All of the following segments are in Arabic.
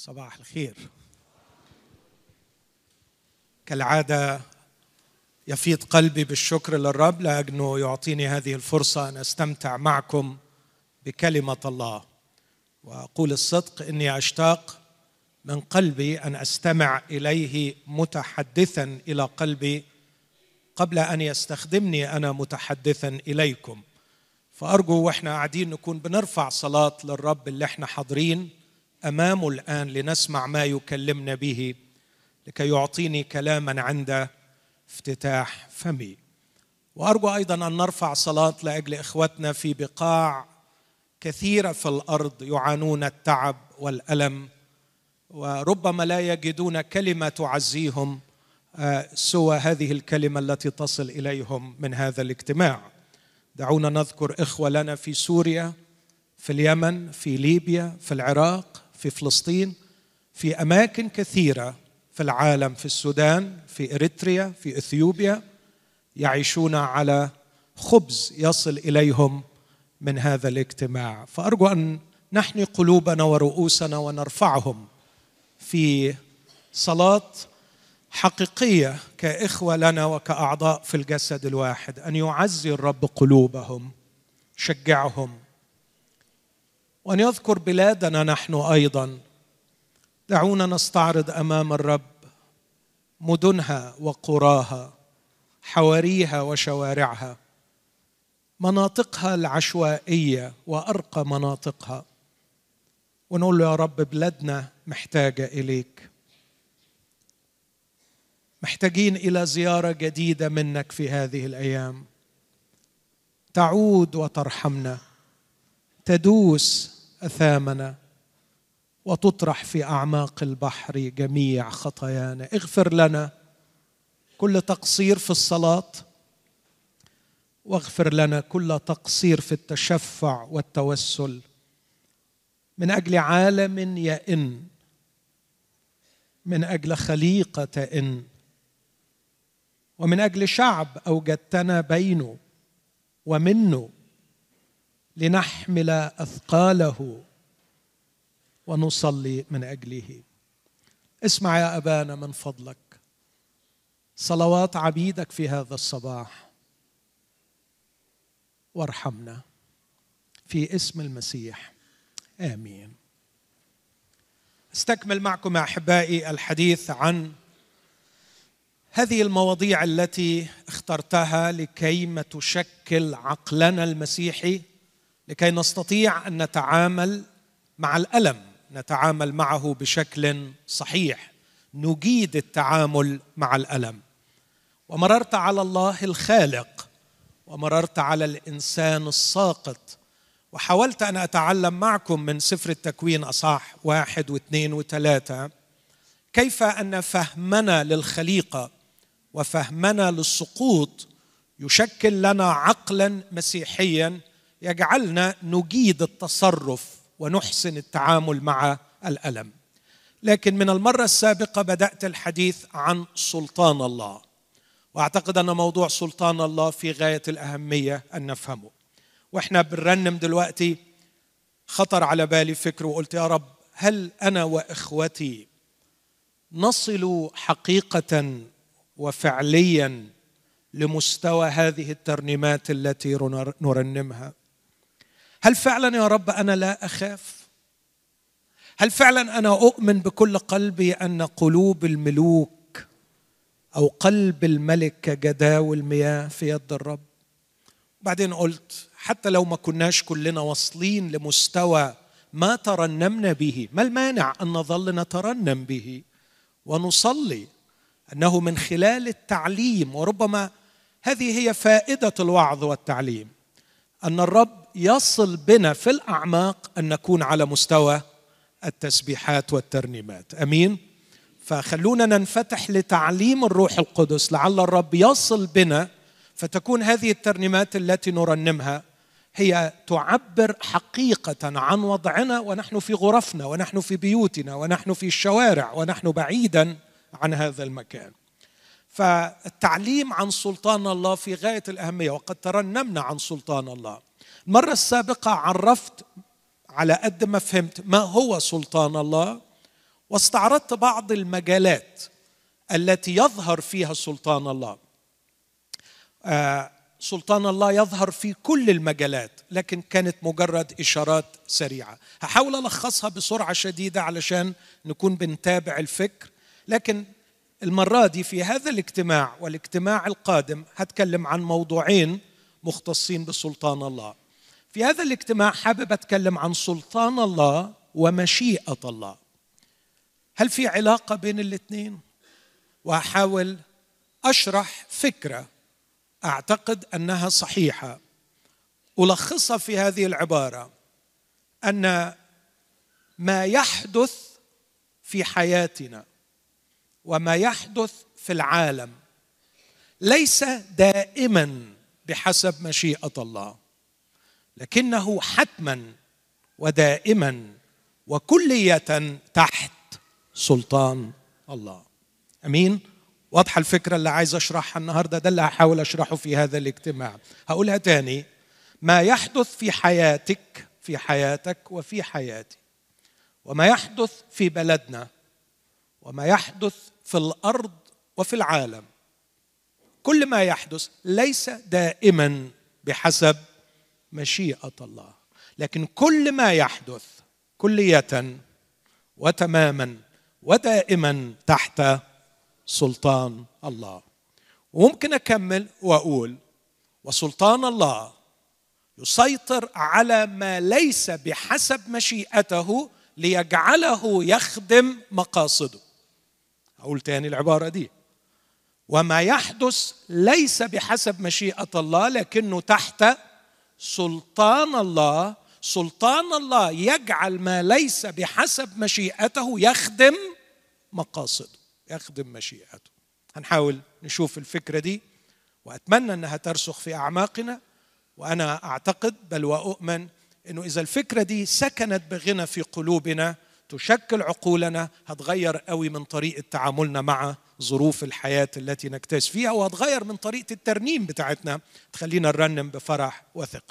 صباح الخير. كالعادة يفيض قلبي بالشكر للرب لاجله يعطيني هذه الفرصة أن أستمتع معكم بكلمة الله. وأقول الصدق إني أشتاق من قلبي أن أستمع إليه متحدثا إلى قلبي قبل أن يستخدمني أنا متحدثا إليكم. فأرجو وإحنا قاعدين نكون بنرفع صلاة للرب اللي إحنا حاضرين. أمامه الآن لنسمع ما يكلمنا به لكي يعطيني كلاما عند افتتاح فمي. وأرجو أيضا أن نرفع صلاة لأجل إخوتنا في بقاع كثيرة في الأرض يعانون التعب والألم وربما لا يجدون كلمة تعزيهم سوى هذه الكلمة التي تصل إليهم من هذا الاجتماع. دعونا نذكر إخوة لنا في سوريا في اليمن في ليبيا في العراق في فلسطين في أماكن كثيرة في العالم في السودان في إريتريا في إثيوبيا يعيشون على خبز يصل إليهم من هذا الاجتماع. فأرجو أن نحني قلوبنا ورؤوسنا ونرفعهم في صلاه حقيقية كإخوة لنا وكأعضاء في الجسد الواحد أن يعزي الرب قلوبهم شجعهم وأن يذكر بلادنا نحن أيضا. دعونا نستعرض أمام الرب مدنها وقراها حواريها وشوارعها مناطقها العشوائية وأرقى مناطقها. ونقول له يا رب بلادنا محتاجة إليك. محتاجين إلى زيارة جديدة منك في هذه الأيام. تعود وترحمنا. تدوس أثامنا وتطرح في أعماق البحر جميع خطايانا. اغفر لنا كل تقصير في الصلاة واغفر لنا كل تقصير في التشفع والتوسل. من أجل عالم يئن من أجل خليقة تئن ومن أجل شعب أوجدتنا بينه ومنه. لنحمل أثقاله ونصلي من أجله. اسمع يا أبانا من فضلك. صلوات عبيدك في هذا الصباح. وارحمنا في اسم المسيح. آمين. استكمل معكم أحبائي الحديث عن هذه المواضيع التي اخترتها لكيما تشكل عقلنا المسيحي لكي نستطيع أن نتعامل مع الألم نتعامل معه بشكل صحيح. نجيد التعامل مع الألم. ومررت على الله الخالق ومررت على الإنسان الساقط. وحاولت أن أتعلم معكم من سفر التكوين اصح واحد واثنين وثلاثة كيف أن فهمنا للخليقة وفهمنا للسقوط يشكل لنا عقلا مسيحيا يجعلنا نجيد التصرف ونحسن التعامل مع الألم. لكن من المرة السابقة بدأت الحديث عن سلطان الله. وأعتقد أن موضوع سلطان الله في غاية الأهمية أن نفهمه. وإحنا بنرنم دلوقتي خطر على بالي فكر وقلت يا رب هل أنا وإخوتي نصل حقيقة وفعليا لمستوى هذه الترنيمات التي نرنمها؟ هل فعلا يا رب أنا لا أخاف؟ هل فعلا أنا أؤمن بكل قلبي أن قلوب الملوك أو قلب الملك كجداول مياه في يد الرب؟ بعدين قلت حتى لو ما كناش كلنا واصلين لمستوى ما ترنمنا به ما المانع أن نظل نترنم به ونصلي أنه من خلال التعليم وربما هذه هي فائدة الوعظ والتعليم أن الرب يصل بنا في الأعماق أن نكون على مستوى التسبيحات والترنيمات. أمين؟ فخلونا ننفتح لتعليم الروح القدس لعل الرب يصل بنا فتكون هذه الترنيمات التي نرنمها هي تعبر حقيقة عن وضعنا ونحن في غرفنا ونحن في بيوتنا ونحن في الشوارع ونحن بعيدا عن هذا المكان. فالتعليم عن سلطان الله في غاية الأهمية وقد ترنمنا عن سلطان الله. المره السابقة عرفت على قد ما فهمت ما هو سلطان الله واستعرضت بعض المجالات التي يظهر فيها سلطان الله. آه سلطان الله يظهر في كل المجالات لكن كانت مجرد إشارات سريعة. هحاول ألخصها بسرعة شديدة علشان نكون بنتابع الفكر لكن المرة دي في هذا الاجتماع والإجتماع القادم هتكلم عن موضوعين مختصين بسلطان الله. في هذا الاجتماع حابب أتكلم عن سلطان الله ومشيئة الله. هل في علاقة بين الاثنين؟ وأحاول أشرح فكرة أعتقد أنها صحيحة. ألخصها في هذه العبارة أن ما يحدث في حياتنا وما يحدث في العالم ليس دائما بحسب مشيئة الله. لكنه حتما ودائما وكلية تحت سلطان الله. أمين؟ واضحة الفكرة اللي عايز أشرحها النهارده؟ ده اللي هحاول أشرحه في هذا الاجتماع. هقولها تاني. ما يحدث في حياتك في حياتك وفي حياتي. وما يحدث في بلدنا. وما يحدث في الأرض وفي العالم. كل ما يحدث ليس دائما بحسب مشيئة الله. لكن كل ما يحدث كلية وتماما ودائما تحت سلطان الله. وممكن أكمل وأقول وسلطان الله يسيطر على ما ليس بحسب مشيئته ليجعله يخدم مقاصده. أقول تاني العبارة دي. وما يحدث ليس بحسب مشيئة الله لكنه تحت سلطان الله سلطان الله يجعل ما ليس بحسب مشيئته يخدم مقاصده يخدم مشيئته. هنحاول نشوف الفكرة دي وأتمنى أنها ترسخ في أعماقنا وأنا أعتقد بل وأؤمن أنه إذا الفكرة دي سكنت بغنى في قلوبنا تشكل عقولنا هتغير قوي من طريقة تعاملنا مع ظروف الحياة التي نكتاز فيها وهتغير من طريقة الترنيم بتاعتنا تخلينا نرنم بفرح وثق.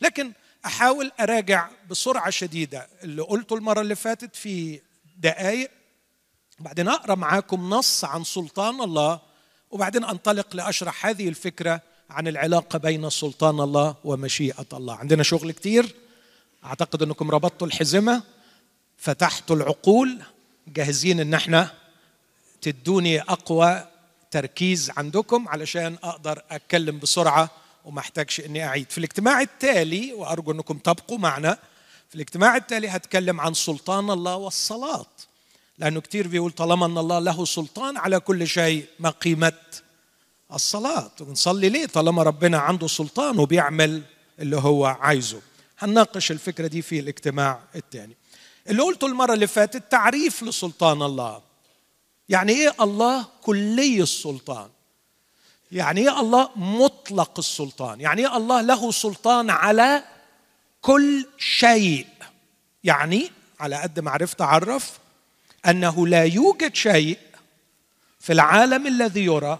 لكن أحاول أراجع بسرعة شديدة اللي قلته المرة اللي فاتت في دقائق بعدين أقرأ معاكم نص عن سلطان الله وبعدين أنطلق لأشرح هذه الفكرة عن العلاقة بين سلطان الله ومشيئة الله. عندنا شغل كتير أعتقد إنكم ربطتوا الحزمة فتحتوا العقول جاهزين إن إحنا تدوني أقوى تركيز عندكم علشان أقدر أتكلم بسرعة وما احتاجش إني أعيد. في الاجتماع التالي وأرجو أنكم تبقوا معنا في الاجتماع التالي هتكلم عن سلطان الله والصلاة. لأنه كثير بيقول طالما أن الله له سلطان على كل شيء ما قيمة الصلاة. ونصلي ليه؟ طالما ربنا عنده سلطان وبيعمل اللي هو عايزه. هنناقش الفكرة دي في الاجتماع الثاني اللي قلته المرة اللي فاتت تعريف لسلطان الله. يعني إيه الله كلي السلطان؟ يعني إيه الله مطلق السلطان؟ يعني إيه الله له سلطان على كل شيء؟ يعني على قد ما عرفت أعرف أنه لا يوجد شيء في العالم الذي يرى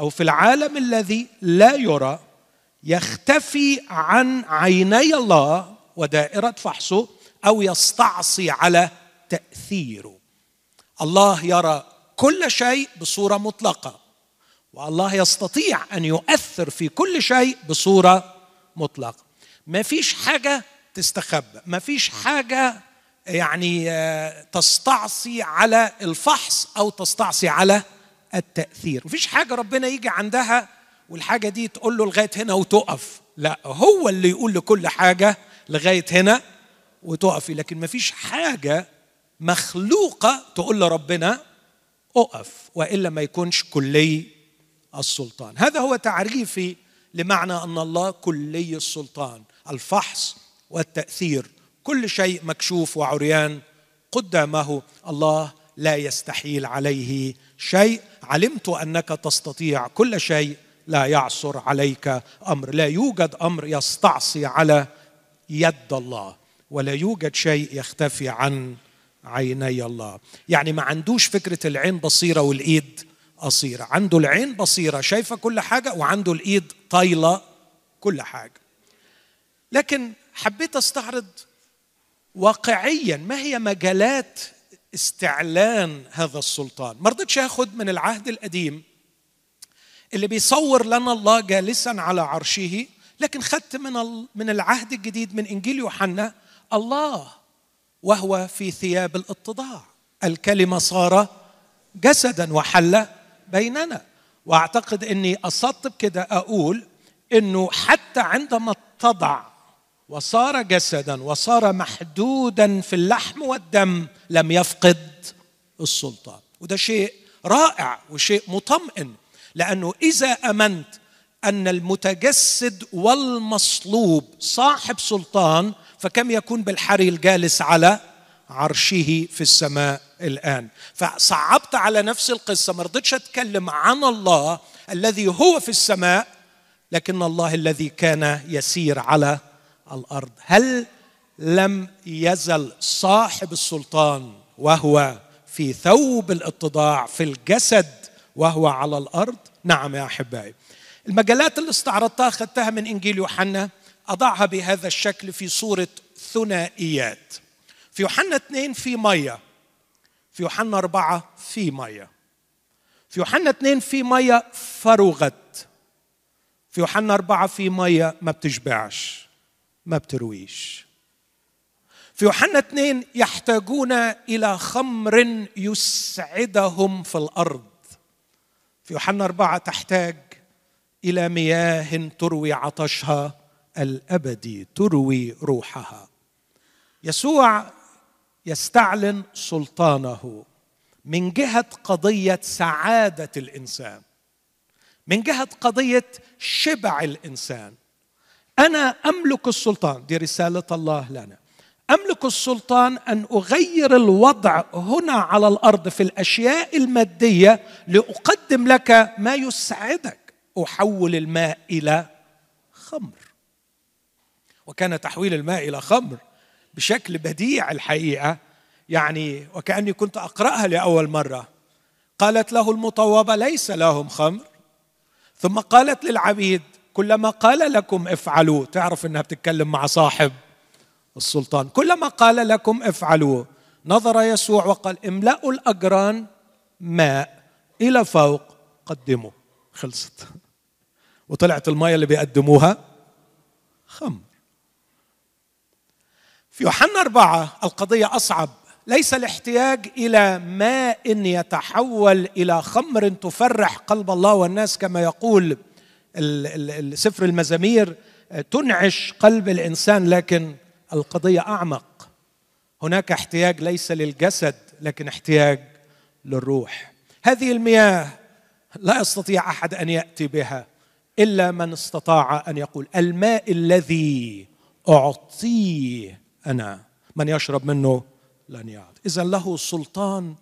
أو في العالم الذي لا يرى يختفي عن عيني الله ودائرة فحصه أو يستعصي على تأثيره. الله يرى كل شيء بصورة مطلقة والله يستطيع أن يؤثر في كل شيء بصورة مطلقة. ما فيش حاجة تستخبى ما فيش حاجة يعني آه، تستعصي على الفحص أو تستعصي على التأثير. مفيش حاجة ربنا يجي عندها والحاجة دي تقول له لغاية هنا وتقف. لا هو اللي يقول لكل حاجة لغاية هنا وتقفي لكن مفيش حاجة مخلوقة تقول لربنا أقف وإلا ما يكونش كلي السلطان. هذا هو تعريفي لمعنى أن الله كلي السلطان. الفحص والتأثير كل شيء مكشوف وعريان قدامه الله لا يستحيل عليه شيء. علمت أنك تستطيع كل شيء لا يعصر عليك أمر. لا يوجد أمر يستعصي على يد الله ولا يوجد شيء يختفي عن عيني الله. يعني ما عندوش فكرة العين بصيرة والإيد قصيرة. عنده العين بصيرة شايفة كل حاجة وعنده الإيد طايلة كل حاجة. لكن حبيت أستعرض واقعيا ما هي مجالات استعلان هذا السلطان. ما رضيتش آخذ من العهد القديم اللي بيصور لنا الله جالسا على عرشه لكن خدت من من العهد الجديد من إنجيل يوحنا الله. وهو في ثياب الاتضاع الكلمة صار جسدا وحل بيننا. وأعتقد إني اصدت كده أقول إنه حتى عندما اتضع وصار جسدا وصار محدودا في اللحم والدم لم يفقد السلطان. وده شيء رائع وشيء مطمئن لأنه إذا أمنت أن المتجسد والمصلوب صاحب سلطان فكم يكون بالحري الجالس على عرشه في السماء الآن؟ فصعبت على نفس القصة ما رضيتش أتكلم عن الله الذي هو في السماء لكن الله الذي كان يسير على الأرض. هل لم يزل صاحب السلطان وهو في ثوب الإتضاع في الجسد وهو على الأرض؟ نعم يا أحبائي. المجالات اللي استعرضتها أخذتها من إنجيل يوحنا أضعها بهذا الشكل في صورة ثنائيات. في يوحنا اثنين في مية. في يوحنا أربعة في مية. في يوحنا اثنين في مية فرغت. في يوحنا أربعة في مية ما بتشبعش ما بترويش. في يوحنا اثنين يحتاجون إلى خمر يسعدهم في الأرض. في يوحنا أربعة تحتاج إلى مياه تروي عطشها. الأبدي تروي روحها. يسوع يستعلن سلطانه من جهة قضية سعادة الإنسان من جهة قضية شبع الإنسان. أنا أملك السلطان دي رسالة الله لنا. أملك السلطان أن أغير الوضع هنا على الأرض في الأشياء المادية لأقدم لك ما يسعدك. أحول الماء إلى خمر. وكان تحويل الماء إلى خمر بشكل بديع الحقيقة. يعني وكأني كنت أقرأها لأول مرة. قالت له المطوبة ليس لهم خمر. ثم قالت للعبيد كلما قال لكم افعلوا. تعرف إنها بتتكلم مع صاحب السلطان. كلما قال لكم افعلوا. نظر يسوع وقال املأوا الأجران ماء إلى فوق قدموا. خلصت. وطلعت المية اللي بيقدموها خمر. في يوحنا أربعة القضية أصعب. ليس الاحتياج إلى ماء يتحول إلى خمر تفرح قلب الله والناس كما يقول سفر المزامير تنعش قلب الإنسان لكن القضية أعمق. هناك احتياج ليس للجسد لكن احتياج للروح. هذه المياه لا يستطيع أحد أن يأتي بها إلا من استطاع أن يقول الماء الذي أعطيه أنا. من يشرب منه لن يعد. إذا له سلطان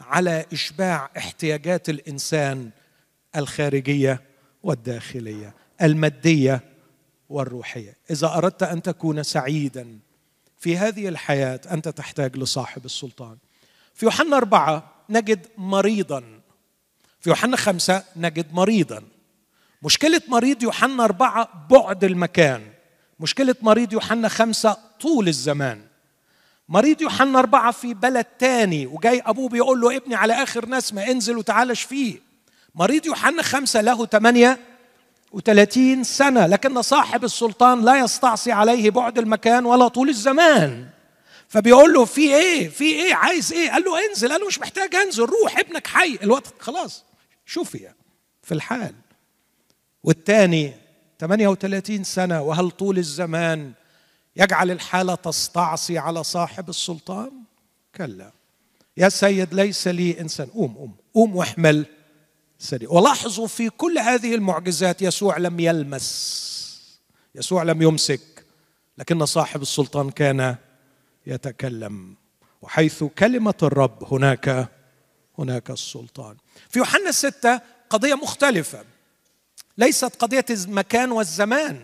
على إشباع احتياجات الإنسان الخارجية والداخلية المادية والروحية. إذا أردت أن تكون سعيدا في هذه الحياة أنت تحتاج لصاحب السلطان. في يوحنا أربعة نجد مريضا. في يوحنا خمسة نجد مريضا. مشكلة مريض يوحنا أربعة بعد المكان. مشكلة مريض يوحنا خمسة طول الزمان. مريض يوحنا أربعة في بلد تاني وجاي أبوه بيقول له ابني على آخر نسمة انزل وتعالش فيه. مريض يوحنا خمسة له ثمانية وثلاثين سنة لكن صاحب السلطان لا يستعصي عليه بعد المكان ولا طول الزمان. فبيقول له في إيه؟ في إيه؟ عايز إيه؟ قال له انزل قال له مش محتاج انزل روح ابنك حي. الوقت خلاص شوفي في الحال. والثاني 38 سنة وهل طول الزمان يجعل الحالة تستعصي على صاحب السلطان؟ كلا. يا سيد ليس لي إنسان. قوم قوم قوم واحمل سريع ولاحظوا في كل هذه المعجزات يسوع لم يلمس يسوع لم يمسك لكن صاحب السلطان كان يتكلم. وحيث كلمة الرب هناك هناك السلطان. في يوحنا الستة قضية مختلفة. ليست قضية المكان والزمان.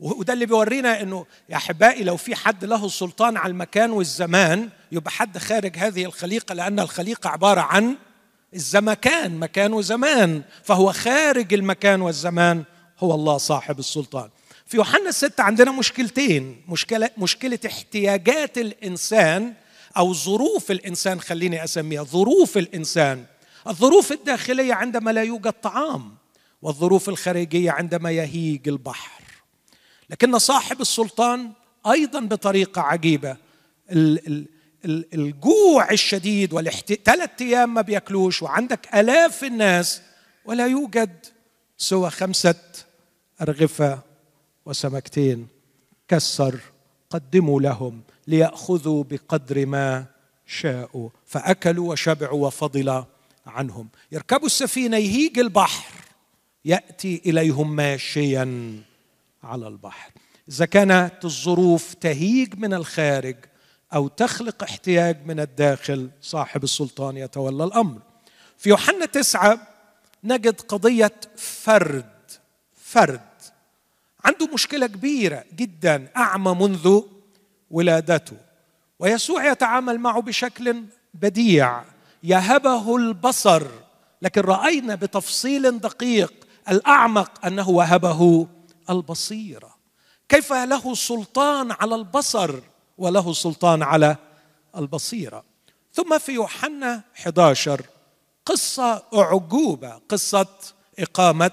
وده اللي بيورينا إنه يا أحبائي لو في حد له السلطان على المكان والزمان يبقى حد خارج هذه الخليقة لأن الخليقة عبارة عن الزمكان مكان وزمان. فهو خارج المكان والزمان هو الله صاحب السلطان. في يوحنا الستة عندنا مشكلتين مشكلة, مشكلة احتياجات الإنسان أو ظروف الإنسان خليني أسميها ظروف الإنسان. الظروف الداخلية عندما لا يوجد طعام. والظروف الخارجية عندما يهيج البحر. لكن صاحب السلطان أيضا بطريقة عجيبة. الجوع الشديد والاحت... ثلاث أيام ما بياكلوش وعندك آلاف الناس ولا يوجد سوى خمسة أرغفة وسمكتين كسر قدموا لهم ليأخذوا بقدر ما شاءوا. فأكلوا وشبعوا وفضل عنهم. يركبوا السفينة يهيج البحر. يأتي إليهم ماشيا على البحر. إذا كانت الظروف تهيج من الخارج أو تخلق احتياج من الداخل صاحب السلطان يتولى الأمر. في يوحنا تسعة نجد قضية فرد فرد. عنده مشكلة كبيرة جدا أعمى منذ ولادته. ويسوع يتعامل معه بشكل بديع. يهبه البصر لكن رأينا بتفصيل دقيق الأعمق أنه وهبه البصيره كيف له سلطان على البصر وله سلطان على البصيره ثم في يوحنا 11 قصة أعجوبة قصة إقامة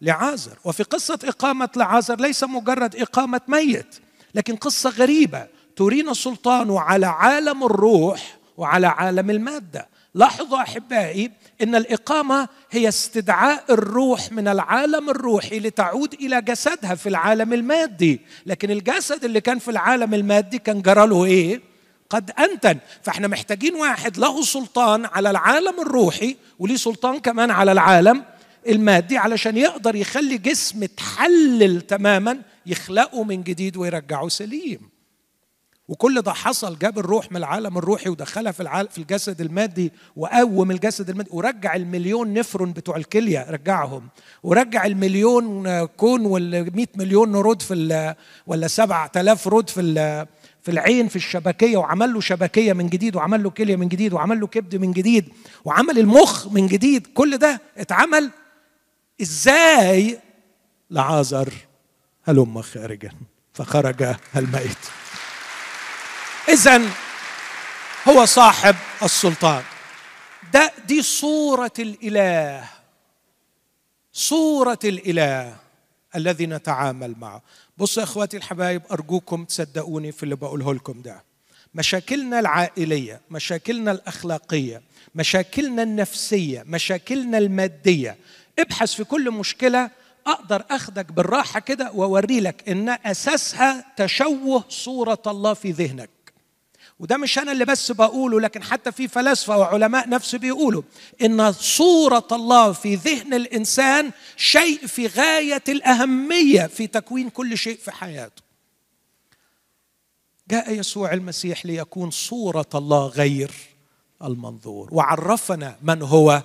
لعازر. وفي قصة إقامة لعازر ليس مجرد إقامة ميت لكن قصة غريبة ترينا سلطانه على عالم الروح وعلى عالم المادة. لاحظوا أحبائي إن الإقامة هي استدعاء الروح من العالم الروحي لتعود إلى جسدها في العالم المادي. لكن الجسد اللي كان في العالم المادي كان جرى له إيه؟ قد أنتن. فإحنا محتاجين واحد له سلطان على العالم الروحي وليه سلطان كمان على العالم المادي علشان يقدر يخلي جسم تحلل تماما يخلقه من جديد ويرجعه سليم. وكل ده حصل جاب الروح من العالم الروحي ودخلها في العالم في الجسد المادي وقوم الجسد المادي ورجع المليون نفرون بتوع الكلية رجعهم ورجع المليون كون وال 100 مليون رود في ولا 7000 رود في في العين في الشبكية وعمل له شبكية من جديد وعمل له كلية من جديد وعمل له كبد من جديد وعمل المخ من جديد كل ده اتعمل. إزاي؟ لعازر هلم خارجا فخرج الميت. اذا هو صاحب السلطان. ده دي صورة الإله صورة الإله الذي نتعامل معه. بصوا يا أخواتي الحبايب أرجوكم تصدقوني في اللي بقوله لكم ده. مشاكلنا العائلية مشاكلنا الأخلاقية مشاكلنا النفسية مشاكلنا المادية. ابحث في كل مشكلة أقدر أخدك بالراحة كده وأوري لك إن أساسها تشوه صورة الله في ذهنك. وده مش أنا اللي بس بقوله لكن حتى في فلاسفة وعلماء نفس بيقولوا إن صورة الله في ذهن الإنسان شيء في غاية الأهمية في تكوين كل شيء في حياته. جاء يسوع المسيح ليكون صورة الله غير المنظور وعرفنا من هو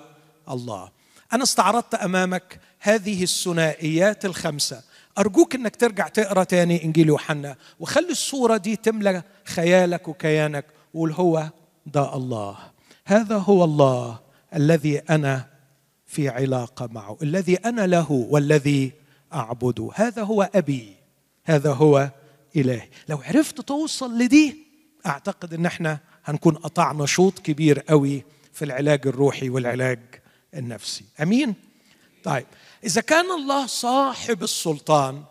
الله. أنا استعرضت أمامك هذه الثنائيات الخمسة. أرجوك أنك ترجع تقرأ تاني إنجيل يوحنا وخلي الصورة دي تملى خيالك وكيانك وقول هو ده الله. هذا هو الله الذي أنا في علاقة معه الذي أنا له والذي أعبده. هذا هو أبي هذا هو إلهي. لو عرفت توصل لدي أعتقد أن إحنا هنكون قطعنا شوط كبير قوي في العلاج الروحي والعلاج النفسي. أمين؟ طيب إذا كان الله صاحب السلطان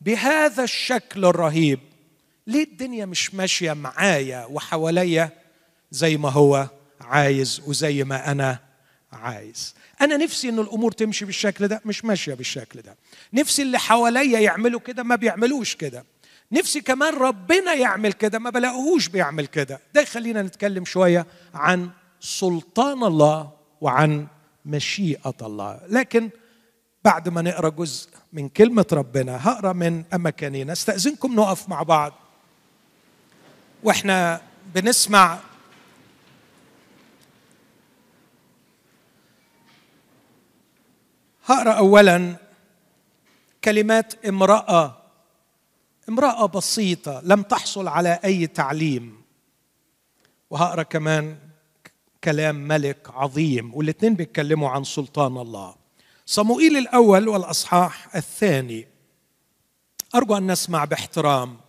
بهذا الشكل الرهيب ليه الدنيا مش ماشية معايا وحواليا زي ما هو عايز وزي ما أنا عايز؟ أنا نفسي إن الأمور تمشي بالشكل ده مش ماشية بالشكل ده. نفسي اللي حواليا يعملوا كده ما بيعملوش كده. نفسي كمان ربنا يعمل كده ما بلاقوهوش بيعمل كده. ده يخلينا نتكلم شوية عن سلطان الله وعن مشيئة الله. لكن بعد ما نقرأ جزء من كلمة ربنا هقرأ من اماكننا أستأذنكم نقف مع بعض. وإحنا بنسمع هقرأ اولا كلمات امرأة. امرأة بسيطة لم تحصل على أي تعليم. وهقرأ كمان كلام ملك عظيم والاثنين بيتكلموا عن سلطان الله. صموئيل الأول والأصحاح الثاني. أرجو أن نسمع باحترام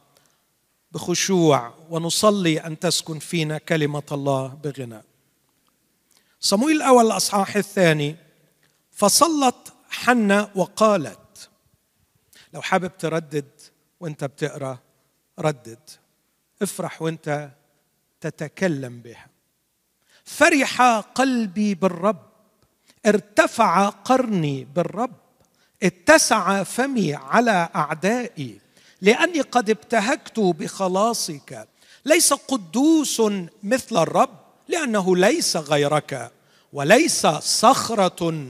بخشوع ونصلي أن تسكن فينا كلمة الله بغنى صمويل الأول الاصحاح الثاني فصلت حنة وقالت. لو حابب تردد وأنت بتقرأ ردد. افرح وأنت تتكلم بها. فرح قلبي بالرب. ارتفع قرني بالرب اتسع فمي على أعدائي لأني قد ابتهجت بخلاصك. ليس قدوس مثل الرب لأنه ليس غيرك وليس صخرة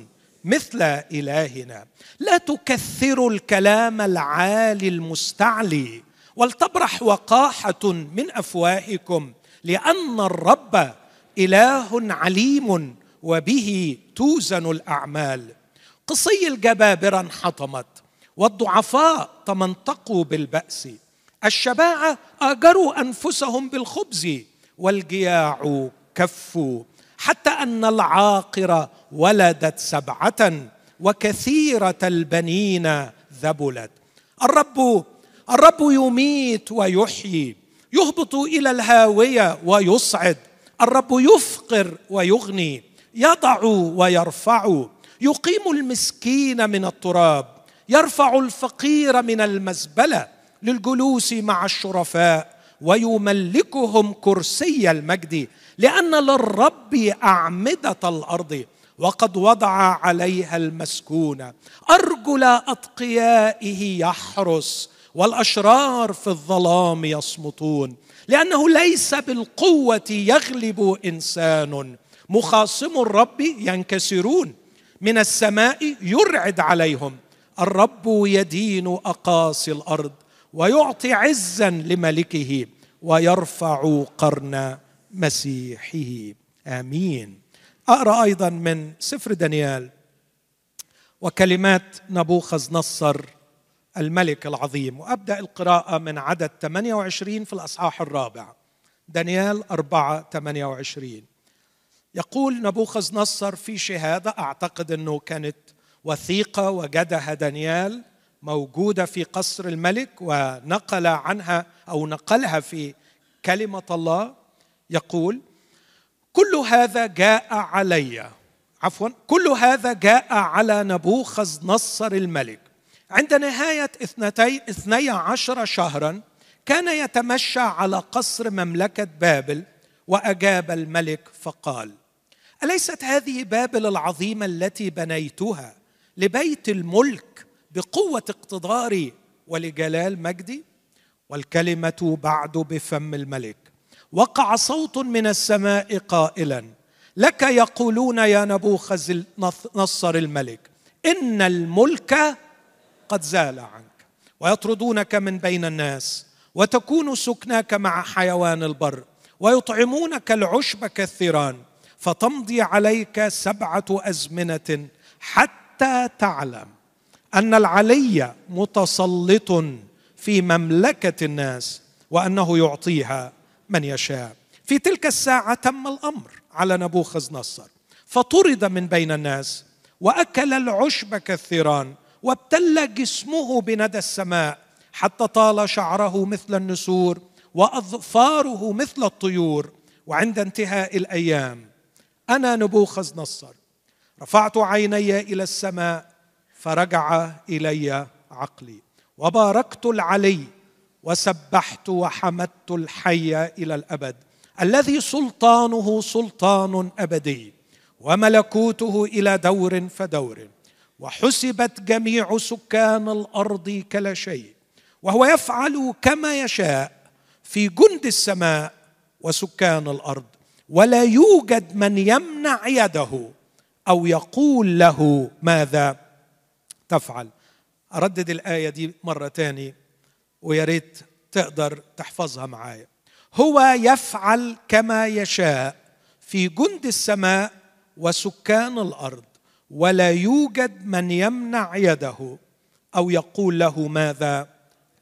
مثل إلهنا. لا تكثروا الكلام العالي المستعلي ولتبرح وقاحة من أفواهكم لأن الرب إله عليم وبه توزن الأعمال. قصي الجبابرة انحطمت والضعفاء تمنطقوا بالبأس. الشباعة آجروا أنفسهم بالخبز والجياع كفوا. حتى أن العاقره ولدت سبعة وكثيرة البنين ذبلت. الرب الرب يميت ويحيي يهبط إلى الهاوية ويصعد. الرب يفقر ويغني. يضع ويرفع. يقيم المسكين من التراب. يرفع الفقير من المزبلة للجلوس مع الشرفاء. ويملكهم كرسي المجد. لأن للرب أعمدة الأرض. وقد وضع عليها المسكون. أرجل أتقيائه يحرس. والأشرار في الظلام يصمتون. لأنه ليس بالقوة يغلب إنسان. مخاصم الرب ينكسرون. من السماء يرعد عليهم. الرب يدين أقاصي الأرض ويعطي عزا لملكه ويرفع قرن مسيحه. آمين. أقرأ أيضا من سفر دانيال وكلمات نبوخذ نصر الملك العظيم. وأبدأ القراءة من عدد 28 في الأصحاح الرابع. دانيال 4 28 يقول نبوخذ نصر في شهادة أعتقد أنه كانت وثيقة وجدها دانيال موجودة في قصر الملك ونقل عنها أو نقلها في كلمة الله. يقول كل هذا جاء علي. عفوا كل هذا جاء على نبوخذ نصر الملك. عند نهاية اثنتي اثني عشر شهرا كان يتمشى على قصر مملكة بابل وأجاب الملك فقال أليست هذه بابل العظيمة التي بنيتها لبيت الملك بقوة اقتداري ولجلال مجدي والكلمة بعد بفم الملك. وقع صوت من السماء قائلا لك يقولون يا نبوخذ نصر الملك إن الملك قد زال عنك ويطردونك من بين الناس وتكون سكناك مع حيوان البر ويطعمونك العشب كالثيران فتمضي عليك سبعة أزمنة حتى تعلم أن العلي متسلط في مملكة الناس وأنه يعطيها من يشاء. في تلك الساعة تم الأمر على نبوخذ نصر فطرد من بين الناس وأكل العشب كالثيران وابتل جسمه بندى السماء حتى طال شعره مثل النسور وأظفاره مثل الطيور. وعند انتهاء الأيام أنا نبوخذ نصر. رفعت عيني إلى السماء فرجع إلي عقلي. وباركت العلي وسبحت وحمدت الحي إلى الأبد. الذي سلطانه سلطان أبدي وملكوته إلى دور فدور. وحسبت جميع سكان الأرض كلا شيء وهو يفعل كما يشاء في جند السماء وسكان الأرض. ولا يوجد من يمنع يده أو يقول له ماذا تفعل. أردد الآية دي مرة تاني ويا ريت تقدر تحفظها معايا. هو يفعل كما يشاء في جند السماء وسكان الأرض ولا يوجد من يمنع يده أو يقول له ماذا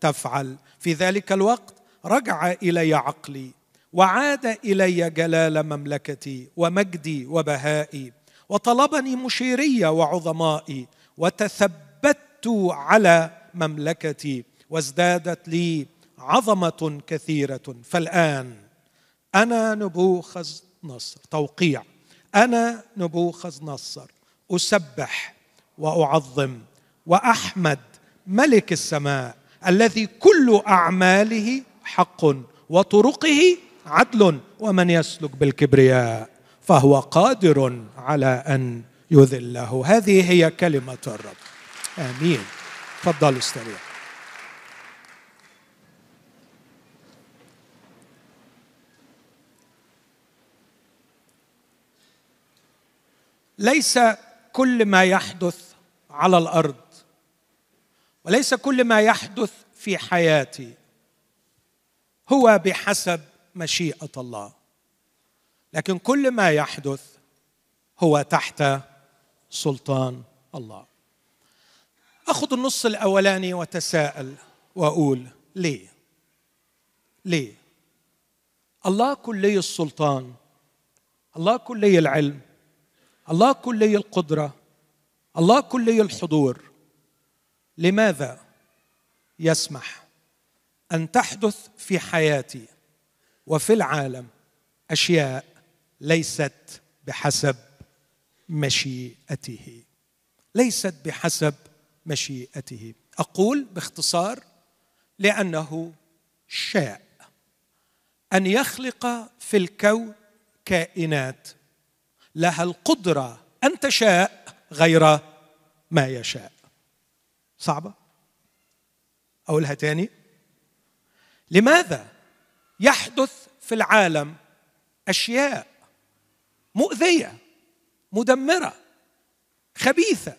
تفعل. في ذلك الوقت رجع إلي عقلي. وعاد إلي جلال مملكتي ومجدي وبهائي وطلبني مشيري وعظمائي وتثبت على مملكتي وازدادت لي عظمة كثيرة. فالآن أنا نبوخذ نصر توقيع. أنا نبوخذ نصر. أسبح وأعظم وأحمد ملك السماء الذي كل أعماله حق وطرقه عدل ومن يسلك بالكبرياء فهو قادر على أن يذله. هذه هي كلمة الرب. آمين. تفضل استريح ليس كل ما يحدث على الأرض وليس كل ما يحدث في حياتي هو بحسب مشيئة الله. لكن كل ما يحدث هو تحت سلطان الله. أخذ النص الأولاني وتساءل وأقول ليه؟ ليه؟ الله كلي السلطان الله كلي العلم الله كلي القدرة الله كلي الحضور. لماذا يسمح أن تحدث في حياتي وفي العالم أشياء ليست بحسب مشيئته. ليست بحسب مشيئته. أقول باختصار لأنه شاء. أن يخلق في الكون كائنات لها القدرة أن تشاء غير ما يشاء. صعبة؟ أقولها تاني. لماذا يحدث في العالم أشياء مؤذية مدمرة خبيثة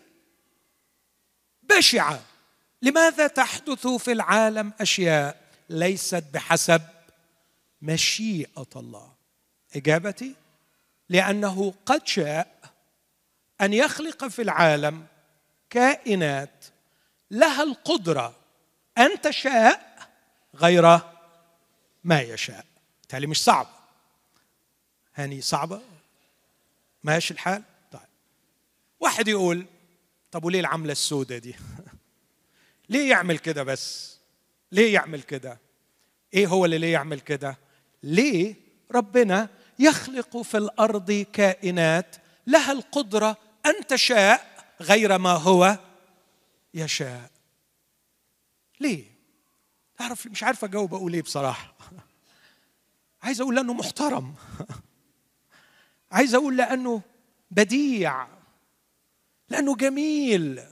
بشعة. لماذا تحدث في العالم أشياء ليست بحسب مشيئة الله؟ إجابتي لأنه قد شاء أن يخلق في العالم كائنات لها القدرة أن تشاء غير ما يشاء. بالتالي مش صعب. هاني صعبه ماشي الحال؟ طيب. واحد يقول طب وليه العملة السوداء دي؟ ليه يعمل كده بس؟ ليه يعمل كده؟ إيه هو اللي ليه يعمل كده؟ ليه ربنا يخلق في الأرض كائنات لها القدرة أن تشاء غير ما هو يشاء؟ ليه؟ تعرف مش عارف أجاوب أقول إيه بصراحة. عايز أقول لأنه محترم. عايز أقول لأنه بديع. لأنه جميل.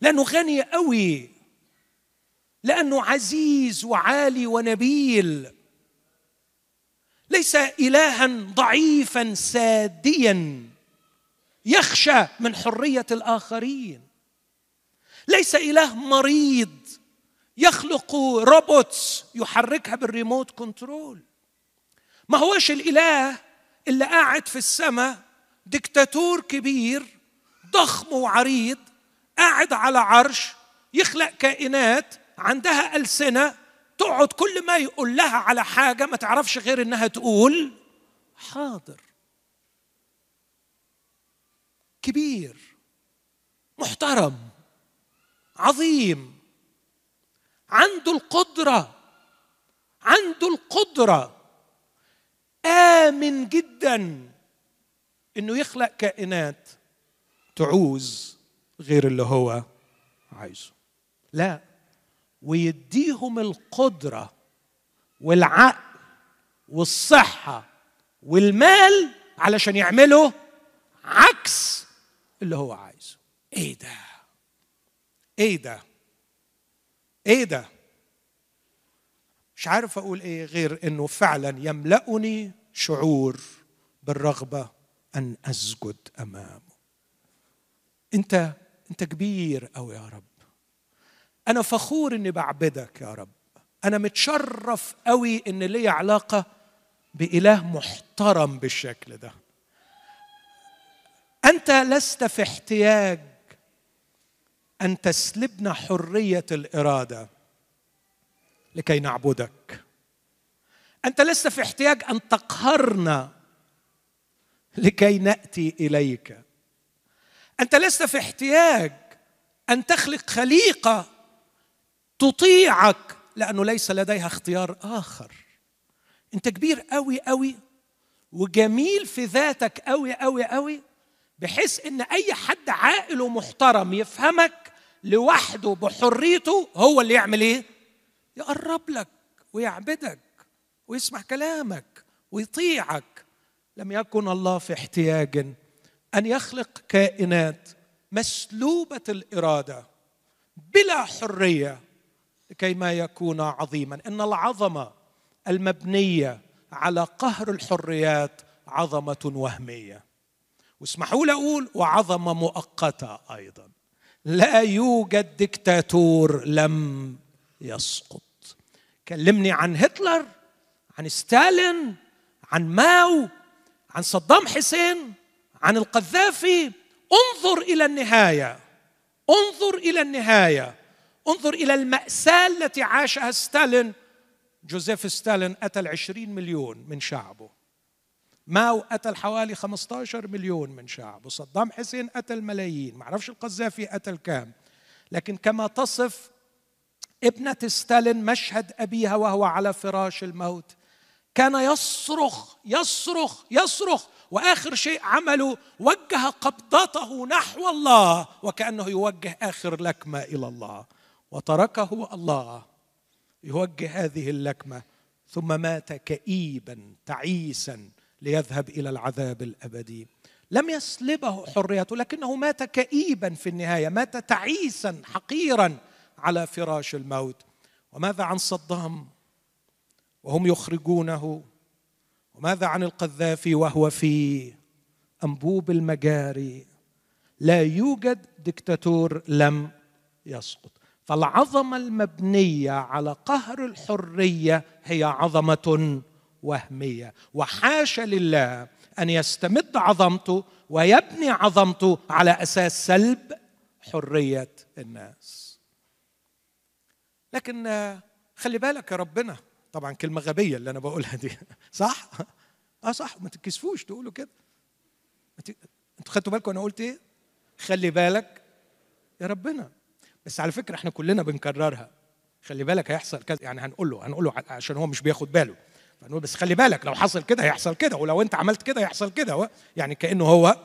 لأنه غني قوي. لأنه عزيز وعالي ونبيل. ليس الها ضعيفا ساديا يخشى من حرية الآخرين. ليس إله مريض يخلق robots يحركها بال remote control. ما هوش الإله اللي قاعد في السماء دكتاتور كبير ضخم وعريض قاعد على عرش يخلق كائنات عندها ألسنة تقعد كل ما يقول لها على حاجة ما تعرفش غير إنها تقول حاضر. كبير محترم عظيم عنده القدرة عنده القدرة. آمن جدا إنه يخلق كائنات تعوز غير اللي هو عايزه. لا ويديهم القدرة والعقل والصحة والمال علشان يعملوا عكس اللي هو عايزه. إيه ده؟ إيه ده؟ إيه ده؟ مش عارف أقول إيه غير إنه فعلا يملأني شعور بالرغبة أن أسجد أمامه. أنت أنت كبير قوي يا رب. أنا فخور إني بعبدك يا رب. أنا متشرف قوي إن لي علاقة بإله محترم بالشكل ده. أنت لست في احتياج أن تسلبنا حرية الإرادة لكي نعبدك. أنت لست في احتياج أن تقهرنا لكي نأتي إليك. أنت لست في احتياج أن تخلق خليقة تطيعك لأنه ليس لديها اختيار آخر. أنت كبير قوي قوي وجميل في ذاتك قوي قوي قوي بحيث إن أي حد عاقل ومحترم يفهمك لوحده بحريته هو اللي يعمل إيه؟ يقرب لك ويعبدك ويسمع كلامك ويطيعك. لم يكن الله في احتياج أن يخلق كائنات مسلوبة الإرادة بلا حرية لكي ما يكون عظيما. إن العظمة المبنية على قهر الحريات عظمة وهمية. واسمحوا لي أقول وعظمة مؤقتة أيضا. لا يوجد دكتاتور لم يسقط. كلمني عن هتلر عن ستالين عن ماو عن صدام حسين عن القذافي. انظر إلى النهاية. انظر إلى النهاية. انظر إلى المأساة التي عاشها ستالين. جوزيف ستالين قتل عشرين مليون من شعبه. ماو قتل حوالي 15 مليون من شعبه صدام حسين قتل ملايين ما أعرفش القذافي قتل كام لكن كما تصف ابنة ستالين مشهد أبيها وهو على فراش الموت كان يصرخ يصرخ يصرخ. وآخر شيء عمله وجه قبضته نحو الله وكأنه يوجه آخر لكمة إلى الله. وتركه الله يوجه هذه اللكمة ثم مات كئيبا تعيسا. ليذهب إلى العذاب الأبدي. لم يسلبه حريته لكنه مات كئيبا في النهاية مات تعيسا حقيرا على فراش الموت. وماذا عن صدام؟ وهم يخرجونه. وماذا عن القذافي وهو في أنبوب المجاري؟ لا يوجد دكتاتور لم يسقط. فالعظمة المبنية على قهر الحرية هي عظمة وهمية. وحاشا لله أن يستمد عظمته ويبني عظمته على أساس سلب حرية الناس. لكن خلي بالك يا ربنا طبعا كلمة غبية اللي أنا بقولها دي. صح؟ آه صح ما تتكسفوش تقولوا كده. أنتوا خدتوا بالكم أنا قلت إيه؟ خلي بالك يا ربنا. بس على فكرة إحنا كلنا بنكررها. خلي بالك هيحصل كذا يعني هنقول له هنقول له عشان هو مش بياخد باله. فنقول بس خلي بالك لو حصل كده هيحصل كده ولو انت عملت كده هيحصل كده يعني كأنه هو.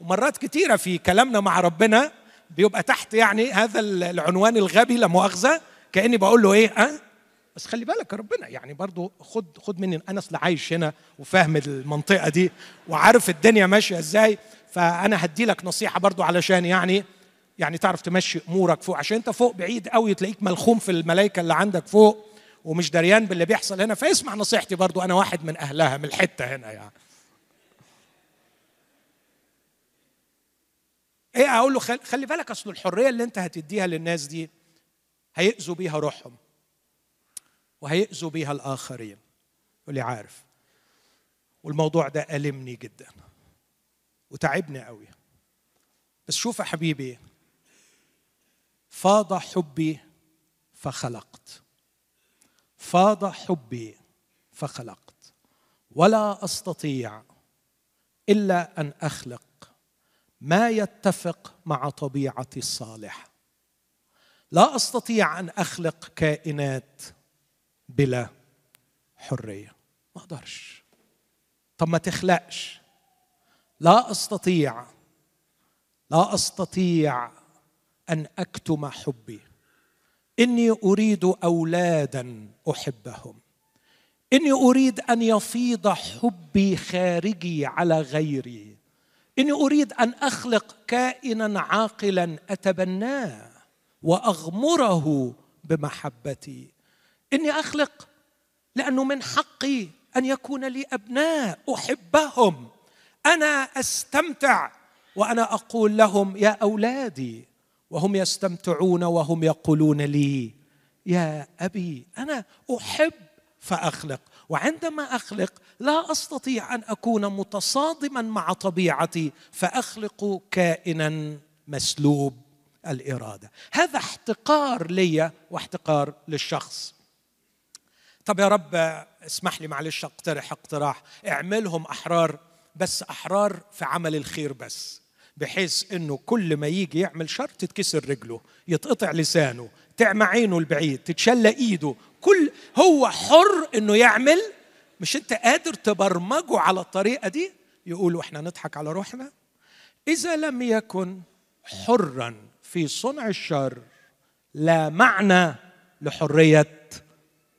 ومرات كتيرة في كلامنا مع ربنا بيبقى تحت يعني هذا العنوان الغبي لا مؤاخذة كأني بقول له إيه أه؟ بس خلي بالك يا ربنا يعني برضو خد خد مني أنا اصل عايش هنا وفاهم المنطقة دي وعارف الدنيا ماشية إزاي. فأنا هدي لك نصيحة برضو علشان يعني يعني تعرف تمشي أمورك فوق عشان أنت فوق بعيد قوي تلاقيك ملخوم في الملائكه اللي عندك فوق. ومش دريان باللي بيحصل هنا فاسمع نصيحتي برضو أنا واحد من أهلها من الحتة هنا يعني. إيه أقول له خلي بالك أصل الحرية اللي أنت هتديها للناس دي هيأذوا بيها روحهم وهيأذوا بيها الآخرين. يقول لي عارف والموضوع ده ألمني جدا وتعبني قوي بس شوف يا حبيبي فاض حبي فخلقت. فاض حبي فخلقت ولا أستطيع إلا أن أخلق ما يتفق مع طبيعتي الصالحة. لا أستطيع أن أخلق كائنات بلا حرية. ما أقدرش. طب ما تخلقش. لا أستطيع لا أستطيع أن أكتم حبي. إني أريد أولادا أحبهم. إني أريد أن يفيض حبي خارجي على غيري. إني أريد أن أخلق كائنا عاقلا أتبناه وأغمره بمحبتي. إني أخلق لأنه من حقي أن يكون لي أبناء أحبهم. أنا أستمتع وأنا أقول لهم يا أولادي وهم يستمتعون وهم يقولون لي يا أبي أنا أحب فأخلق وعندما أخلق لا أستطيع أن أكون متصادما مع طبيعتي فأخلق كائنا مسلوب الإرادة. هذا احتقار لي واحتقار للشخص. طب يا رب اسمح لي معلش أقترح اقتراح. اعملهم أحرار بس أحرار في عمل الخير بس. بحيث إنه كل ما يجي يعمل شر تتكسر رجله يتقطع لسانه تعمى عينه البعيد تتشلى إيده. كل هو حر إنه يعمل. مش أنت قادر تبرمجه على الطريقة دي؟ يقول وإحنا نضحك على روحنا. إذا لم يكن حرا في صنع الشر لا معنى لحرية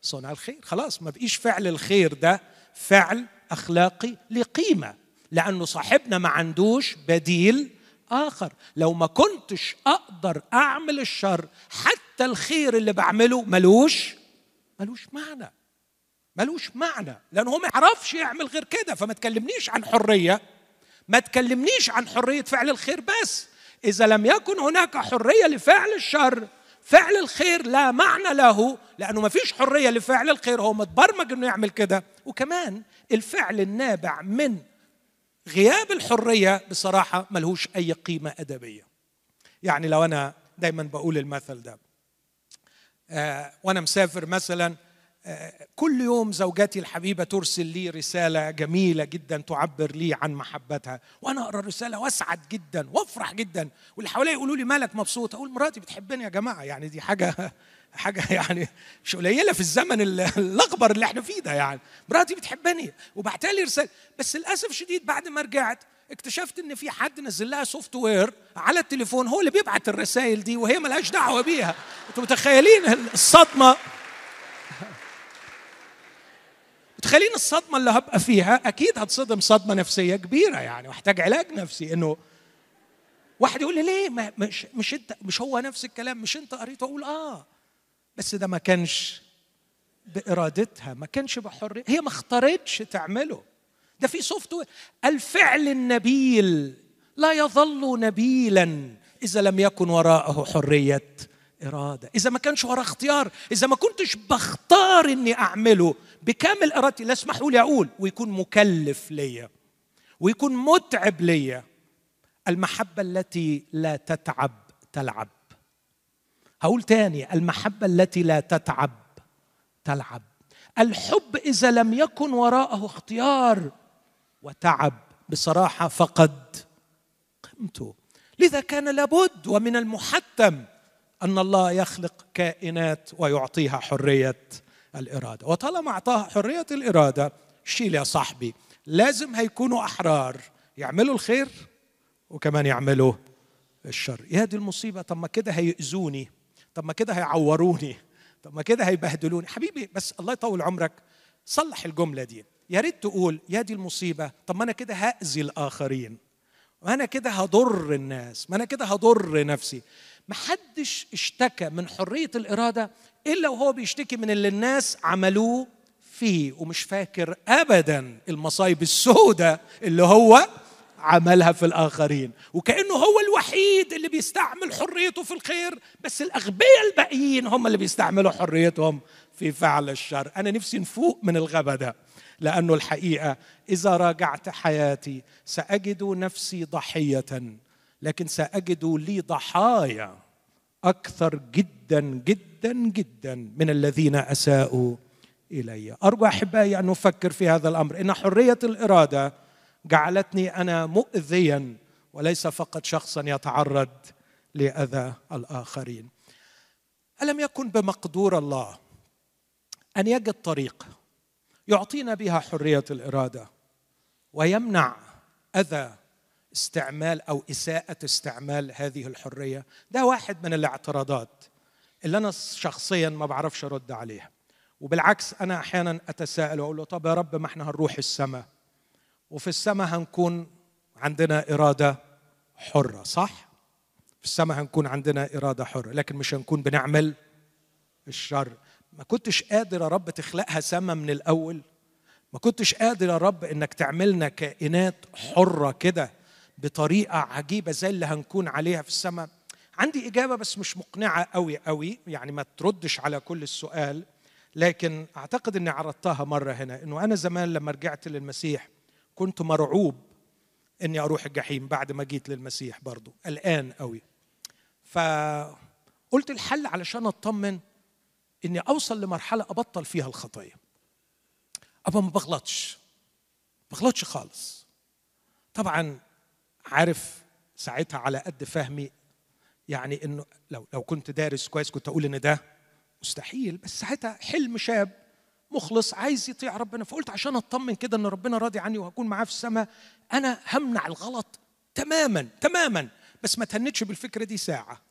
صنع الخير. خلاص ما بقيش فعل الخير ده فعل أخلاقي لقيمة. لأنه صاحبنا ما عندوش بديل آخر. لو ما كنتش أقدر أعمل الشر حتى الخير اللي بعمله ملوش ملوش معنى. ملوش معنى. لأنه هو ما يعرفش يعمل غير كده. فما تكلمنيش عن حرية. ما تكلمنيش عن حرية فعل الخير بس. إذا لم يكن هناك حرية لفعل الشر فعل الخير لا معنى له لأنه ما فيش حرية لفعل الخير. هو متبرمج إنه يعمل كده. وكمان الفعل النابع من غياب الحرية بصراحة ملهوش أي قيمة أدبية. يعني لو أنا دايما بقول المثل ده آه وأنا مسافر مثلا كل يوم زوجتي الحبيبة ترسل لي رسالة جميلة جدا تعبر لي عن محبتها. وأنا أقرأ الرسالة وأسعد جدا وأفرح جدا واللي حواليا يقولوا لي مالك مبسوط؟ أقول مراتي بتحبني يا جماعة. يعني دي حاجة حاجة يعني مش قليلة في الزمن الاخبر اللي إحنا فيه ده يعني. مراتي بتحبني. وبعت لي رسالة. بس للأسف شديد بعد ما رجعت اكتشفت إن في حد نزل لها software على التليفون. هو اللي بيبعت الرسائل دي وهي ملهاش دعوة بيها. أنتوا متخيلين الصدمة؟ متخيلين الصدمة اللي هبقى فيها؟ أكيد هتصدم صدمة نفسية كبيرة يعني وأحتاج علاج نفسي. إنه واحد يقول لي ليه؟ مش مش انت مش هو نفس الكلام مش أنت قريته؟ أقول آه. بس ده ما كانش بإرادتها ما كانش بحرية هي ما اختارتش تعمله. ده في software الفعل النبيل لا يظل نبيلا إذا لم يكن وراءه حرية إرادة. إذا ما كانش وراه اختيار إذا ما كنتش بختار إني أعمله بكامل إرادتي لا اسمحوا لي أقول ويكون مكلف ليا ويكون متعب ليا. المحبة التي لا تتعب تلعب. هقول تاني المحبة التي لا تتعب تلعب. الحب إذا لم يكن وراءه اختيار وتعب بصراحة فقد قيمته لذا كان لابد ومن المحتم أن الله يخلق كائنات ويعطيها حرية الإرادة. وطالما أعطاها حرية الإرادة شيل يا صاحبي. لازم هيكونوا أحرار. يعملوا الخير وكمان يعملوا الشر. يا دي المصيبة طب ما كده هيأذوني. طب ما كده هيعوروني. طب ما كده هيبهدلوني. حبيبي بس الله يطول عمرك. صلح الجملة دي. يا ريت تقول يا دي المصيبة. طب ما أنا كده هأذي الآخرين. وأنا كده هضر الناس. ما أنا كده هضر نفسي. محدش اشتكى من حرية الإرادة إلا وهو بيشتكي من اللي الناس عملوه فيه. ومش فاكر ابدا المصايب السوداء اللي هو عملها في الآخرين. وكأنه هو الوحيد اللي بيستعمل حريته في الخير بس الأغبياء الباقيين هم اللي بيستعملوا حريتهم في فعل الشر. أنا نفسي نفوق من الغبا ده لأنه الحقيقة إذا راجعت حياتي سأجد نفسي ضحية لكن سأجد لي ضحايا أكثر جدا جدا جدا من الذين أساءوا إلي. أرجو أحبائي أن نفكر في هذا الأمر. إن حرية الإرادة جعلتني أنا مؤذيا وليس فقط شخصا يتعرض لأذى الآخرين. ألم يكن بمقدور الله أن يجد طريق يعطينا بها حرية الإرادة ويمنع أذى استعمال أو إساءة استعمال هذه الحرية؟ ده واحد من الاعتراضات اللي أنا شخصيا ما بعرفش أرد عليها. وبالعكس أنا أحيانا أتساءل وأقول له طب يا رب ما إحنا هنروح السماء؟ وفي السماء هنكون عندنا إرادة حرة صح؟ في السماء هنكون عندنا إرادة حرة لكن مش هنكون بنعمل الشر. ما كنتش قادر يا رب تخلقها سما من الأول. ما كنتش قادر يا رب إنك تعملنا كائنات حرة كده بطريقة عجيبة زي اللي هنكون عليها في السماء. عندي إجابة بس مش مقنعة قوي قوي يعني ما تردش على كل السؤال لكن أعتقد إني عرضتها مرة هنا إنه أنا زمان لما رجعت للمسيح كنت مرعوب إني أروح الجحيم بعد ما جيت للمسيح برضو. الان قوي فقلت الحل علشان أطمن إني أوصل لمرحلة أبطل فيها الخطيه ابقى ما بغلطش. بغلطش خالص. طبعا عارف ساعتها على قد فهمي يعني إنه لو لو كنت دارس كويس كنت أقول إن ده مستحيل بس ساعتها حلم شاب مخلص عايز يطيع ربنا. فقلت عشان أطمن كده إن ربنا راضي عني وهكون معاه في السماء أنا همنع الغلط تماما تماما. بس ما تهنتش بالفكرة دي ساعة.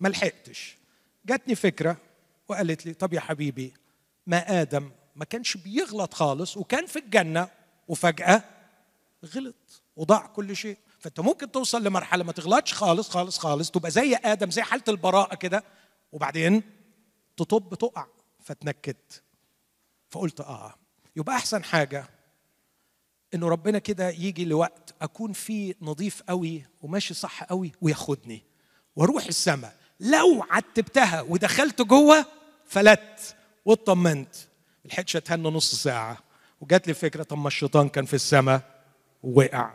ما لحقتش. جاتني فكرة وقالت لي طب يا حبيبي ما آدم ما كانش بيغلط خالص وكان في الجنة وفجأة غلط وضاع كل شيء. فأنت ممكن توصل لمرحلة ما تغلطش خالص خالص خالص تبقى زي آدم زي حالة البراءة كده وبعدين تطب تقع. فتنكت فقلت آه. يبقى أحسن حاجة إنه ربنا كده يجي لوقت أكون فيه نظيف قوي وماشي صح قوي وياخدني وأروح السماء. لو عتبتها ودخلت جوه فلت واطمنت. لحقتش أتهنى نص ساعة وجات لي فكرة طب ما الشيطان كان في السماء؟ ووقع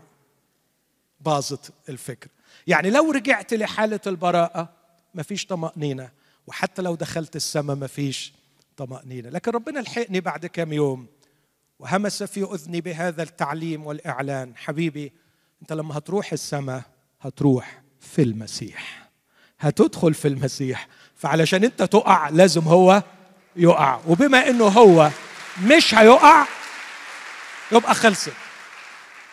باظت الفكرة. يعني لو رجعت لحالة البراءة مفيش طمأنينة. وحتى لو دخلت السماء مفيش طمانينه لكن ربنا لحقني بعد كام يوم وهمس في أذني بهذا التعليم والإعلان. حبيبي أنت لما هتروح السماء هتروح في المسيح. هتدخل في المسيح. فعلشان أنت تقع لازم هو يقع. وبما إنه هو مش هيقع يبقى خلصت.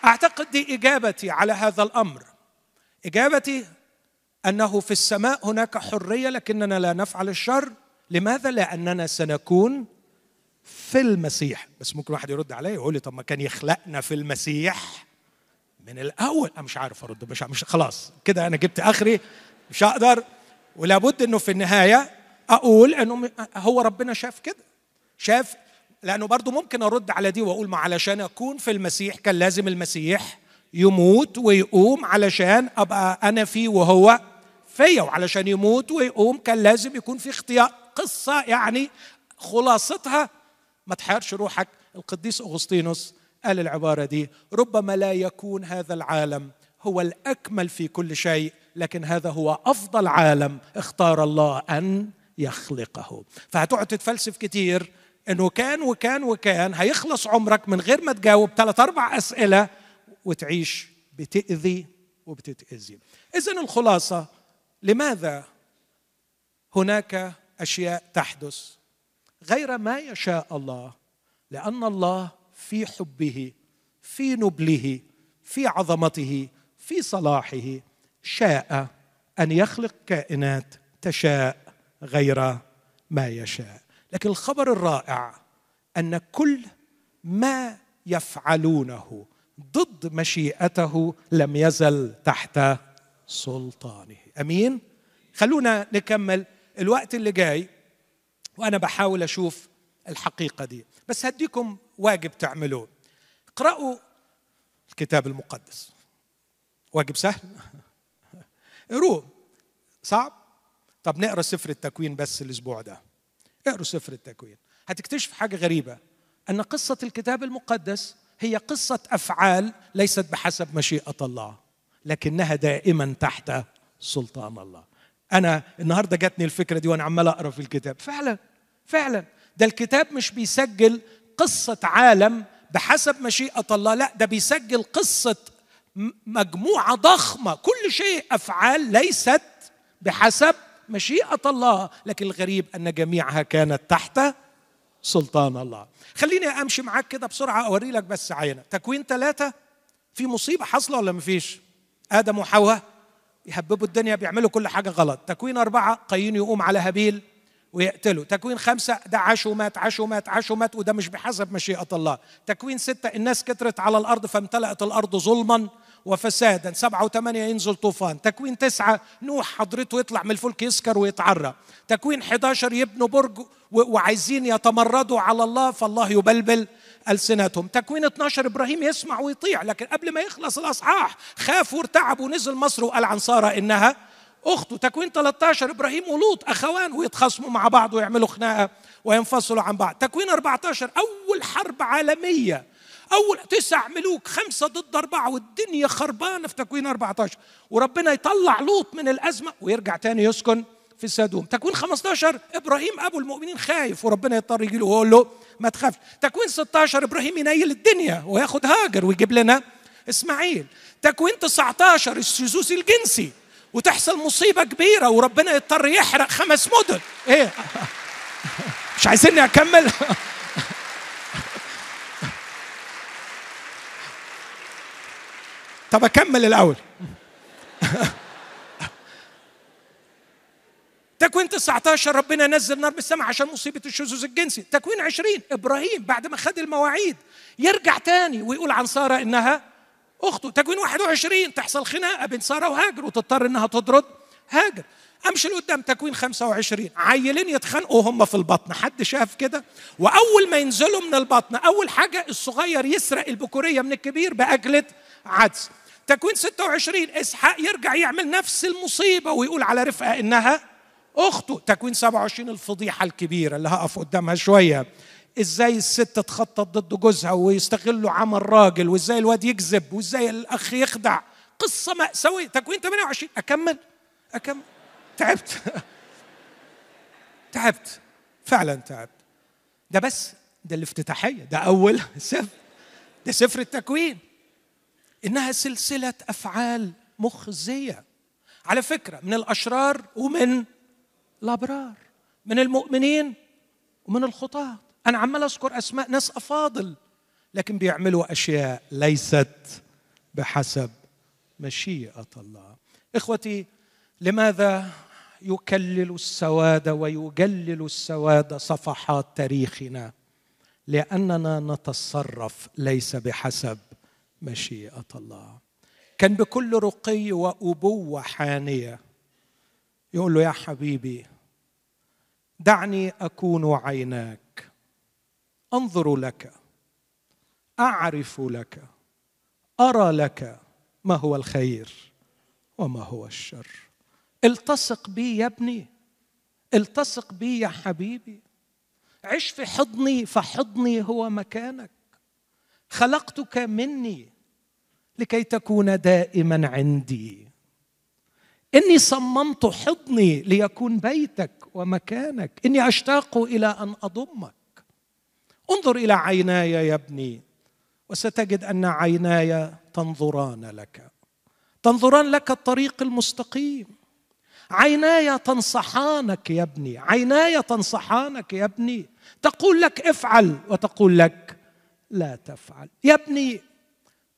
أعتقد دي إجابتي على هذا الأمر. إجابتي أنه في السماء هناك حرية لكننا لا نفعل الشر. لماذا؟ لأننا سنكون في المسيح. بس ممكن واحد يرد عليا يقول لي طب ما كان يخلقنا في المسيح من الأول. أنا مش عارف أرد مش, مش خلاص كده أنا جبت آخري مش هقدر. ولابد إنه في النهاية أقول إنه هو ربنا شاف كده. شاف لأنه برضو ممكن أرد على دي وأقول ما علشان أكون في المسيح كان لازم المسيح يموت ويقوم علشان أبقى أنا فيه وهو فيا وعلشان يموت ويقوم كان لازم يكون في اختيار. قصة يعني خلاصتها. ما تحيرش روحك. القديس أغسطينوس قال العباره دي ربما لا يكون هذا العالم هو الأكمل في كل شيء لكن هذا هو أفضل عالم اختار الله أن يخلقه. فهتقعد تتفلسف كتير. إنه كان وكان وكان هيخلص عمرك من غير ما تجاوب ثلاث أربع أسئلة وتعيش بتأذي وبتتأذي. اذا الخلاصة لماذا هناك أشياء تحدث غير ما يشاء الله لأن الله في حبه في نبله في عظمته في صلاحه شاء أن يخلق كائنات تشاء غير ما يشاء. لكن الخبر الرائع أن كل ما يفعلونه ضد مشيئته لم يزل تحت سلطانه. أمين؟ خلونا نكمل الوقت اللي جاي وأنا بحاول أشوف الحقيقة دي. بس هديكم واجب تعملوه. اقرأوا الكتاب المقدس. واجب سهل. اقروه صعب؟ طب نقرأ سفر التكوين بس الأسبوع ده. اقروا سفر التكوين. هتكتشف حاجة غريبة. أن قصة الكتاب المقدس هي قصة أفعال ليست بحسب مشيئة الله لكنها دائما تحت سلطان الله. أنا النهارده جاتني الفكرة دي وأنا عمال أقرأ في الكتاب. فعلا فعلا. ده الكتاب مش بيسجل قصة عالم بحسب مشيئة الله لا ده بيسجل قصة مجموعة ضخمة. كل شيء أفعال ليست بحسب مشيئة الله. لكن الغريب أن جميعها كانت تحت سلطان الله. خليني أمشي معاك كده بسرعة أوري لك بس عينة. تكوين ثلاثة في مصيبة حاصلة ولا مفيش؟ آدم وحواء؟ يهببوا الدنيا بيعملوا كل حاجة غلط. تكوين أربعة قايين يقوم على هابيل ويقتله تكوين خمسة ده عاش ومات عاش ومات عاش ومات وده مش بحسب مشيئة الله. تكوين ستة الناس كترت على الأرض فامتلأت الأرض ظلما وفسادا. سبعة وثمانية ينزل طوفان. تكوين تسعة نوح حضرته يطلع من الفلك يسكر ويتعرى. تكوين 11 يبنوا برج وعايزين يتمردوا على الله فالله يبلبل. ألسنتهم. تكوين 12 إبراهيم يسمع ويطيع لكن قبل ما يخلص الأصحاح خاف وارتعب ونزل مصر وقال عن سارة إنها أخته. تكوين 13 إبراهيم ولوط أخوان ويتخاصموا مع بعض ويعملوا خناقة وينفصلوا عن بعض. تكوين 14 أول حرب عالمية. أول تسع ملوك خمسة ضد أربعة والدنيا خربانة في تكوين 14 وربنا يطلع لوط من الأزمة ويرجع تاني يسكن في سدوم تكوين 15 إبراهيم أبو المؤمنين خايف وربنا يضطر يجي له ويقول له ما تخافش تكوين 16 إبراهيم ينيل الدنيا وياخد هاجر ويجيب لنا إسماعيل. تكوين 19 السوسوس الجنسي وتحصل مصيبة كبيرة وربنا يضطر يحرق خمس مدن. إيه؟ مش عايزيني أكمل؟ طب أكمل الأول. تكوين 19 ربنا نزل نار من السماء عشان مصيبة الشذوذ الجنسي. تكوين 20 إبراهيم بعد ما خد المواعيد يرجع تاني ويقول عن سارة إنها أخته. تكوين 21 تحصل خناقة بين سارة وهاجر وتضطر إنها تطرد هاجر. أمشي لقدام تكوين 25 عيلين يتخانقوا هم في البطن. حد شاف كده؟ وأول ما ينزلوا من البطن أول حاجة الصغير يسرق البكورية من الكبير بأكلة عدس. تكوين 26 إسحاق يرجع يعمل نفس المصيبة ويقول على رفقة إنها أخته تكوين 27 الفضيحة الكبيرة اللي هقف قدامها شوية. إزاي الست تخطط ضد جوزها ويستغلوا عمل راجل وإزاي الواد يكذب وإزاي الأخ يخدع. قصة مأساويه تكوين 28 أكمل؟ أكمل. تعبت. تعبت. فعلا تعبت. ده بس ده الافتتاحية ده أول سفر. ده سفر التكوين. إنها سلسلة أفعال مخزية. على فكرة من الأشرار ومن الأبرار من المؤمنين ومن الخطاة. أنا عمال أذكر أسماء ناس أفاضل لكن بيعملوا أشياء ليست بحسب مشيئة الله. إخوتي لماذا يكلل السواد ويجلل السواد صفحات تاريخنا؟ لأننا نتصرف ليس بحسب مشيئة الله. كان بكل رقي وأبوة حانية يقول له يا حبيبي دعني أكون عيناك أنظر لك أعرف لك أرى لك ما هو الخير وما هو الشر. التصق بي يا ابني التصق بي يا حبيبي. عش في حضني فحضني هو مكانك. خلقتك مني لكي تكون دائما عندي. إني صممت حضني ليكون بيتك ومكانك. إني أشتاق إلى أن أضمك. انظر إلى عيناي يا ابني وستجد أن عيناي تنظران لك. تنظران لك الطريق المستقيم. عيناي تنصحانك يا ابني. عيناي تنصحانك يا ابني. تقول لك افعل وتقول لك لا تفعل. يا ابني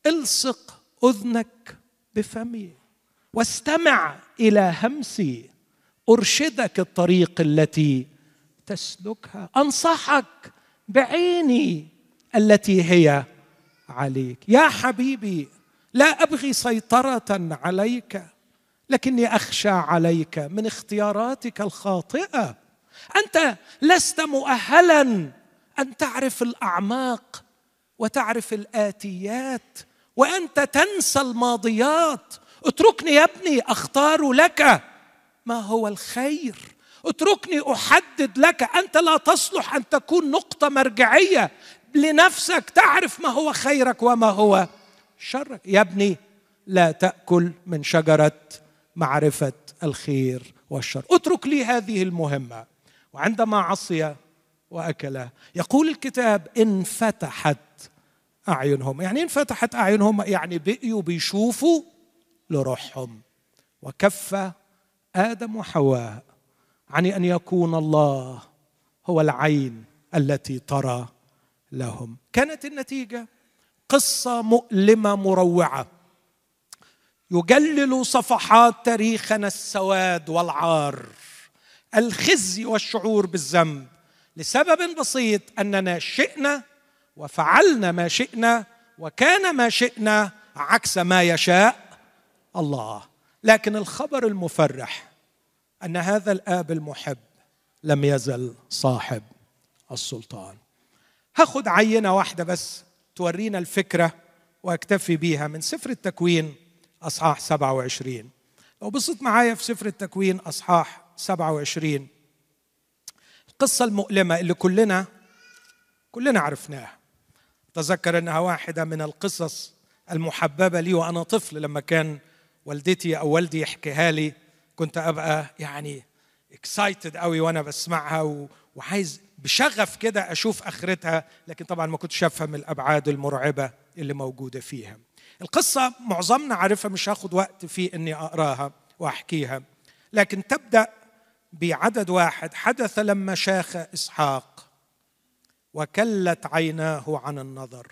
الصق أذنك بفمي. واستمع إلى همسي أرشدك الطريق التي تسلكها. أنصحك بعيني التي هي عليك. يا حبيبي لا أبغي سيطرة عليك لكني أخشى عليك من اختياراتك الخاطئة. أنت لست مؤهلا أن تعرف الأعماق وتعرف الآتيات وأنت تنسى الماضيات اتركني يا ابني أختار لك. ما هو الخير؟ اتركني أحدد لك. أنت لا تصلح أن تكون نقطة مرجعية لنفسك. تعرف ما هو خيرك وما هو شرك. يا ابني لا تأكل من شجرة معرفة الخير والشر. اترك لي هذه المهمة. وعندما عصي وأكل يقول الكتاب انفتحت أعينهم. يعني انفتحت أعينهم يعني بقيوا بيشوفوا لروحهم. وكف آدم وحواء عن أن يكون الله هو العين التي ترى لهم. كانت النتيجة قصة مؤلمة مروعة. يجلل صفحات تاريخنا السواد والعار الخزي والشعور بالذنب لسبب بسيط أننا شئنا وفعلنا ما شئنا وكان ما شئنا عكس ما يشاء. الله. لكن الخبر المفرح أن هذا الآب المحب لم يزل صاحب السلطان. هاخد عينة واحدة بس تورينا الفكرة وأكتفي بيها من سفر التكوين أصحاح 27 لو بصيت معايا في سفر التكوين أصحاح 27 القصة المؤلمة اللي كلنا كلنا عرفناها. تذكر أنها واحدة من القصص المحببة لي وأنا طفل لما كان والدتي أو والدي يحكيها لي. كنت أبقى يعني اكسايتد قوي وأنا بسمعها وعايز بشغف كده أشوف آخرتها. لكن طبعا ما كنتش أفهم الأبعاد المرعبة اللي موجودة فيها. القصة معظمنا عارفها مش هاخد وقت في إني أقراها وأحكيها. لكن تبدأ بعدد واحد. حدث لما شاخ إسحاق وكلت عيناه عن النظر.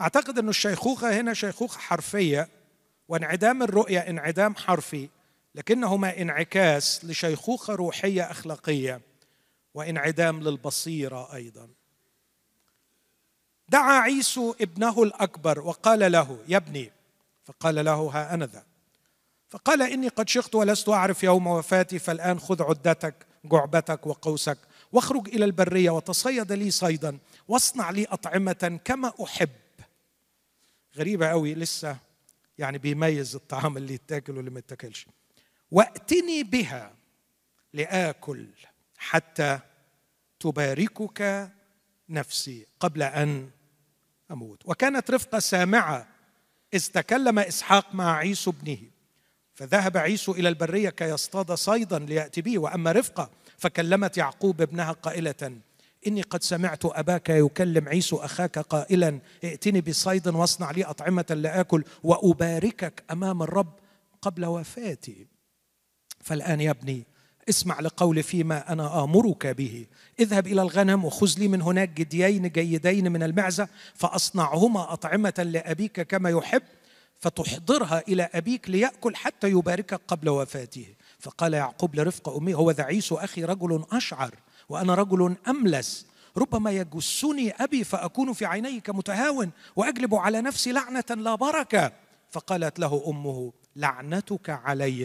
أعتقد ان الشيخوخة هنا شيخوخة حرفية. وانعدام الرؤيه انعدام حرفي لكنهما انعكاس لشيخوخة روحية أخلاقية وانعدام للبصيرة أيضا. دعا عيسو ابنه الأكبر وقال له يا ابني. فقال له ها أنا ذا. فقال إني قد شخت ولست أعرف يوم وفاتي فالآن خذ عدتك جعبتك وقوسك واخرج إلى البرية وتصيد لي صيدا واصنع لي أطعمة كما أحب. غريبة قوي لسه. يعني بيميز الطعام اللي يتاكل واللي ما يتاكلش. وأتني بها لآكل حتى تباركك نفسي قبل أن أموت. وكانت رفقة سامعة إذ تكلم إسحاق مع عيسو ابنه. فذهب عيسو إلى البرية كي يصطاد صيدا ليأتي به. وأما رفقة فكلمت يعقوب ابنها قائلة إني قد سمعت أباك يكلم عيسو أخاك قائلا ائتني بصيد واصنع لي أطعمة لاكل وأباركك أمام الرب قبل وفاتي. فالآن يا ابني اسمع لقول فيما أنا آمرك به. اذهب إلى الغنم وخذ لي من هناك جديين جيدين من المعزة فأصنعهما أطعمة لأبيك كما يحب فتحضرها إلى أبيك ليأكل حتى يباركك قبل وفاته. فقال يعقوب لرفقه أمي هو ذا عيسو أخي رجل أشعر. وأنا رجل أملس. ربما يجسني أبي فأكون في عينيه كمتهاون وأجلب على نفسي لعنة لا بركة. فقالت له أمه لعنتك علي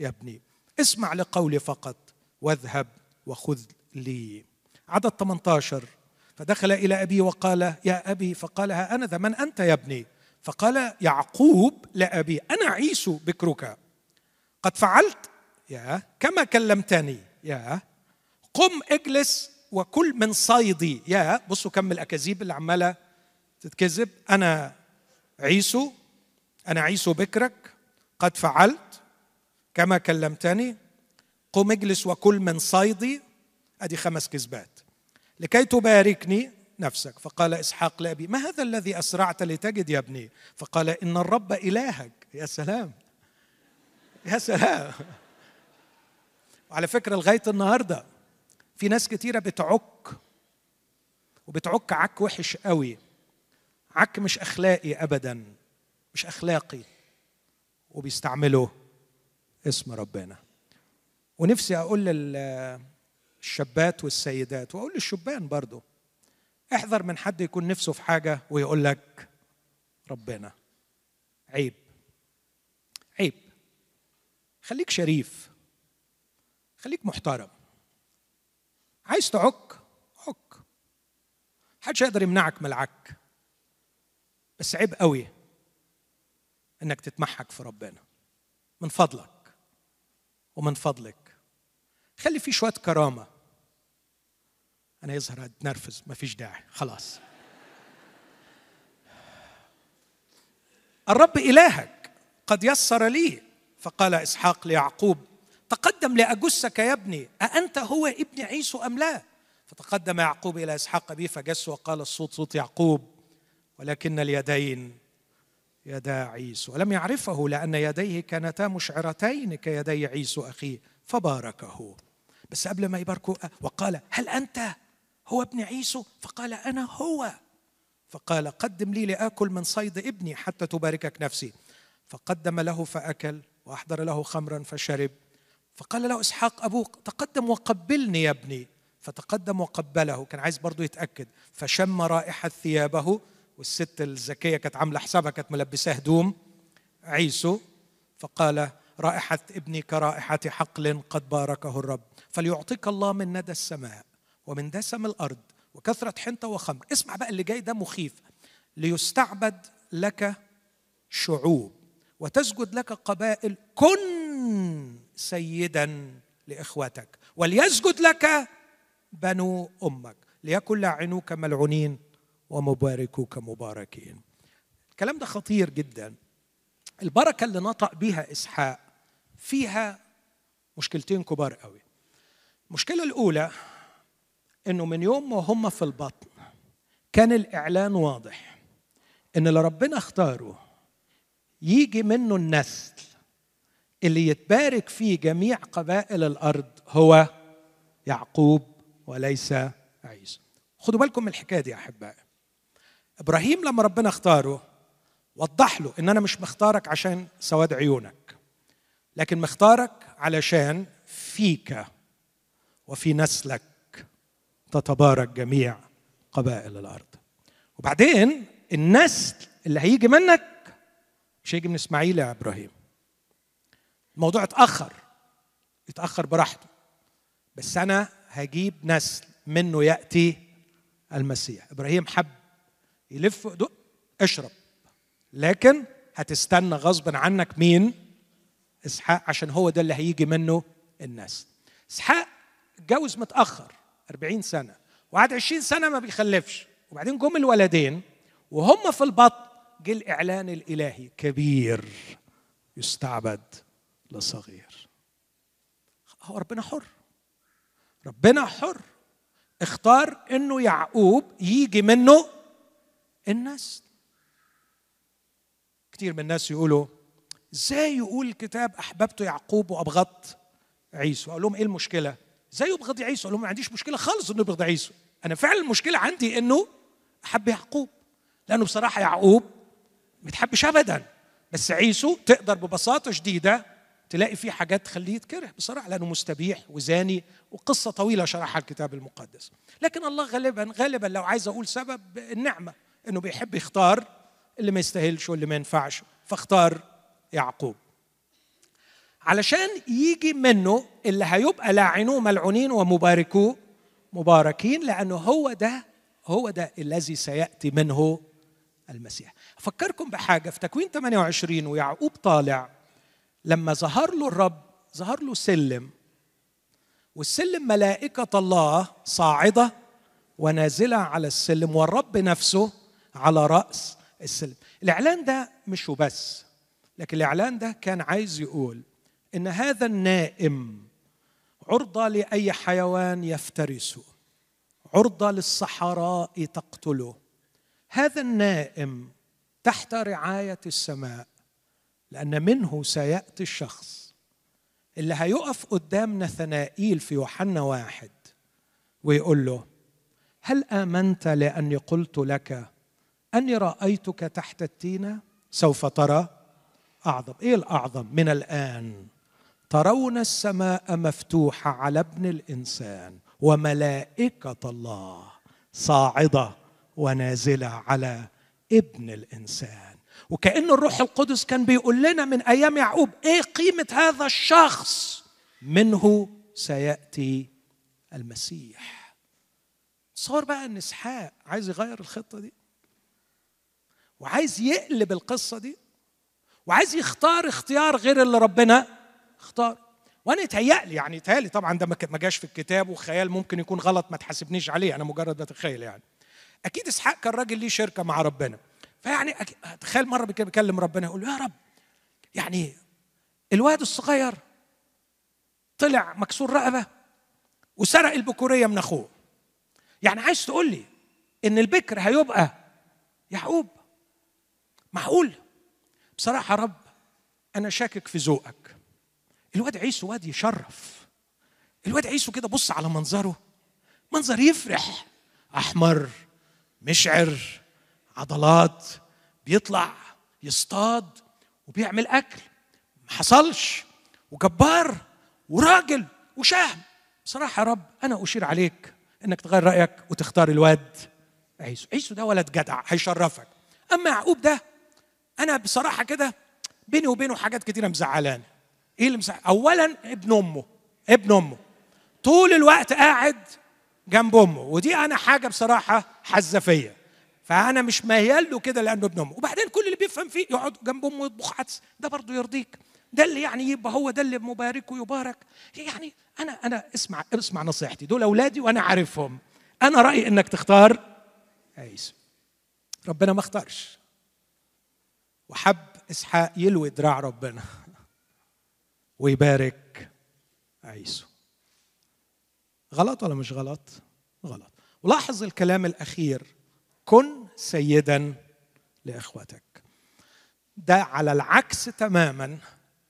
يا ابني. اسمع لقولي فقط واذهب وخذ لي. عدد 18 فدخل إلى أبي وقال يا أبي. فقال ها أنا ذا من أنت يا ابني؟ فقال يعقوب لابي أنا عيسو بكرك. قد فعلت؟ يا كما كلمتني. يا قم اجلس وكل من صيدي. يا بصوا كم الأكاذيب اللي عمالة تتكذب. أنا عيسو أنا عيسو بكرك قد فعلت كما كلمتني. قم اجلس وكل من صيدي. أدي خمس كذبات. لكي تباركني نفسك. فقال إسحاق لأبي ما هذا الذي أسرعت لتجد يا ابني؟ فقال إن الرب إلهك. يا سلام. يا سلام. وعلى فكرة لغاية النهارده في ناس كتيرة بتعك وبتعك عك وحش قوي. عك مش أخلاقي ابدا مش أخلاقي. وبيستعملوا اسم ربنا. ونفسي أقول للشابات والسيدات وأقول للشبان برضو احذر من حد يكون نفسه في حاجة ويقول لك ربنا. عيب. عيب. خليك شريف. خليك محترم. عايز تعك؟ عك. محدش يقدر يمنعك من العك بس عيب قوي إنك تتمحك في ربنا. من فضلك ومن فضلك. خلي في شوية كرامة. أنا يظهر اتنرفز مفيش داعي. خلاص. الرب إلهك قد يسر لي فقال إسحاق ليعقوب تقدم لاجسك يا ابني أأنت هو ابن عيسو أم لا؟ فتقدم يعقوب إلى إسحاق أبيه فجس وقال الصوت صوت يعقوب ولكن اليدين يدا عيسو. ولم يعرفه؟ لأن يديه كانتا مشعرتين كيدي عيسو أخيه فباركه. بس قبل ما يباركه وقال هل أنت هو ابن عيسو؟ فقال أنا هو. فقال قدم لي لآكل من صيد ابني حتى تباركك نفسي. فقدم له فأكل وأحضر له خمرا فشرب. فقال له إسحاق أبوك تقدم وقبلني يا ابني. فتقدم وقبله كان عايز برضه يتأكد. فشم رائحة ثيابه والست الذكيه كانت عاملة حسابها كانت ملبساه هدوم عيسو. فقال رائحة ابني كرائحة حقل قد باركه الرب. فليعطيك الله من ندى السماء ومن دسم الأرض وكثرة حنطة وخمر. اسمع بقى اللي جاي ده مخيف. ليستعبد لك شعوب وتسجد لك قبائل كن سيدا لاخوتك وليسجد لك بنو أمك. ليكن لاعنوك ملعونين ومباركوك مباركين. الكلام ده خطير جدا. البركة اللي نطق بها إسحاق فيها مشكلتين كبار قوي. المشكلة الأولى إنه من يوم ما هم في البطن كان الإعلان واضح إن اللي ربنا اختاره يجي منه النسل. اللي يتبارك فيه جميع قبائل الأرض هو يعقوب وليس عيسى. خدوا بالكم من الحكاية دي يا أحبائي. إبراهيم لما ربنا اختاره وضح له إن أنا مش مختارك عشان سواد عيونك لكن مختارك علشان فيك وفي نسلك تتبارك جميع قبائل الأرض. وبعدين النسل اللي هيجي منك مش هيجي من إسماعيل يا إبراهيم. الموضوع اتأخر اتأخر براحته. بس أنا هجيب نسل منه يأتي المسيح. إبراهيم حب يلف دق اشرب. لكن هتستنى غصبا عنك مين؟ إسحاق عشان هو ده اللي هيجي منه الناس. إسحاق اتجوز متأخر 40 سنة. وقعد 20 سنة ما بيخلفش. وبعدين جم الولدين وهم في البطن جه الإعلان الإلهي كبير يستعبد. لصغير. هو ربنا حر. ربنا حر. اختار إنه يعقوب يجي منه النسل كتير من الناس يقولوا إزاي يقول الكتاب احببت يعقوب وابغضت عيسو؟ أقول لهم إيه المشكلة؟ إزاي يبغض عيسو؟ أقول لهم ما عنديش مشكلة خالص إنه يبغض عيسو. أنا فعلا المشكلة عندي إنه أحب يعقوب. لأنه بصراحة يعقوب ما ابدا. بس عيسو تقدر ببساطة شديدة تلاقي فيه حاجات تخليه يتكره بصراحة لأنه مستبيح وزاني وقصة طويلة شرحها الكتاب المقدس. لكن الله غالبا غالبا لو عايز أقول سبب النعمة إنه بيحب يختار اللي ما يستاهلش واللي ما ينفعش فاختار يعقوب. علشان يجي منه اللي هيبقى لاعنوه ملعونين ومباركوه مباركين لأنه هو ده هو ده الذي سيأتي منه المسيح. أفكركم بحاجة في تكوين 28 ويعقوب طالع لما ظهر له الرب ظهر له سلم والسلم ملائكة الله صاعدة ونازلة على السلم والرب نفسه على رأس السلم. الإعلان ده مش وبس لكن الإعلان ده كان عايز يقول إن هذا النائم عرضة لأي حيوان يفترسه عرضة للصحراء تقتله. هذا النائم تحت رعاية السماء لأن منه سيأتي الشخص اللي هيقف قدام نثنائيل في يوحنا واحد ويقول له هل آمنت لأني قلت لك أني رأيتك تحت التينة؟ سوف ترى أعظم. إيه الأعظم؟ من الآن ترون السماء مفتوحة على ابن الإنسان وملائكة الله صاعدة ونازلة على ابن الإنسان. وكأن الروح القدس كان بيقول لنا من أيام يعقوب إيه قيمة هذا الشخص؟ منه سيأتي المسيح. تصور بقى إن إسحاق عايز يغير الخطة دي وعايز يقلب القصة دي وعايز يختار اختيار غير اللي ربنا اختار وأنا يتهيألي يعني يتهيألي طبعا ده ما جاش في الكتاب وخيال ممكن يكون غلط ما تحاسبنيش عليه أنا مجرد بتخيل يعني. أكيد إسحاق كان راجل ليه شركة مع ربنا. فيعني تخيل مرة بيكلم ربنا يقول له يا رب يعني الواد الصغير طلع مكسور رقبة وسرق البكورية من أخوه. يعني عايز تقول لي إن البكر هيبقى يعقوب؟ معقول؟ بصراحة رب أنا شاكك في ذوقك. الواد عيسو واد يشرف. الواد عيسو كده بص على منظره منظر يفرح. أحمر مشعر. عضلات بيطلع يصطاد وبيعمل أكل. ما حصلش. وجبار وراجل وشهم بصراحة يا رب أنا أشير عليك إنك تغير رأيك وتختار الواد عيسو. عيسو ده ولد جدع هيشرفك. أما يعقوب ده أنا بصراحة كده بيني وبينه حاجات كتيرة مزعلانة. إيه اللي مزعل اولا ابن أمه ابن أمه. طول الوقت قاعد جنب أمه ودي أنا حاجة بصراحة حزة فيا. فأنا مش ميال له كده لأنه ابن أمه. وبعدين كل اللي بيفهم فيه يقعد جنب أمه يطبخ عدس. ده برضه يرضيك. ده اللي يعني يبقى هو ده اللي مبارك ويبارك. يعني أنا أنا اسمع اسمع نصيحتي. دول أولادي وأنا عارفهم. أنا رأيي إنك تختار عيسى. ربنا ما اختارش. وحب إسحاق يلوي دراع ربنا ويبارك عيسو غلط ولا مش غلط؟ غلط. ولاحظ الكلام الأخير. كن سيدا لإخوتك. ده على العكس تماما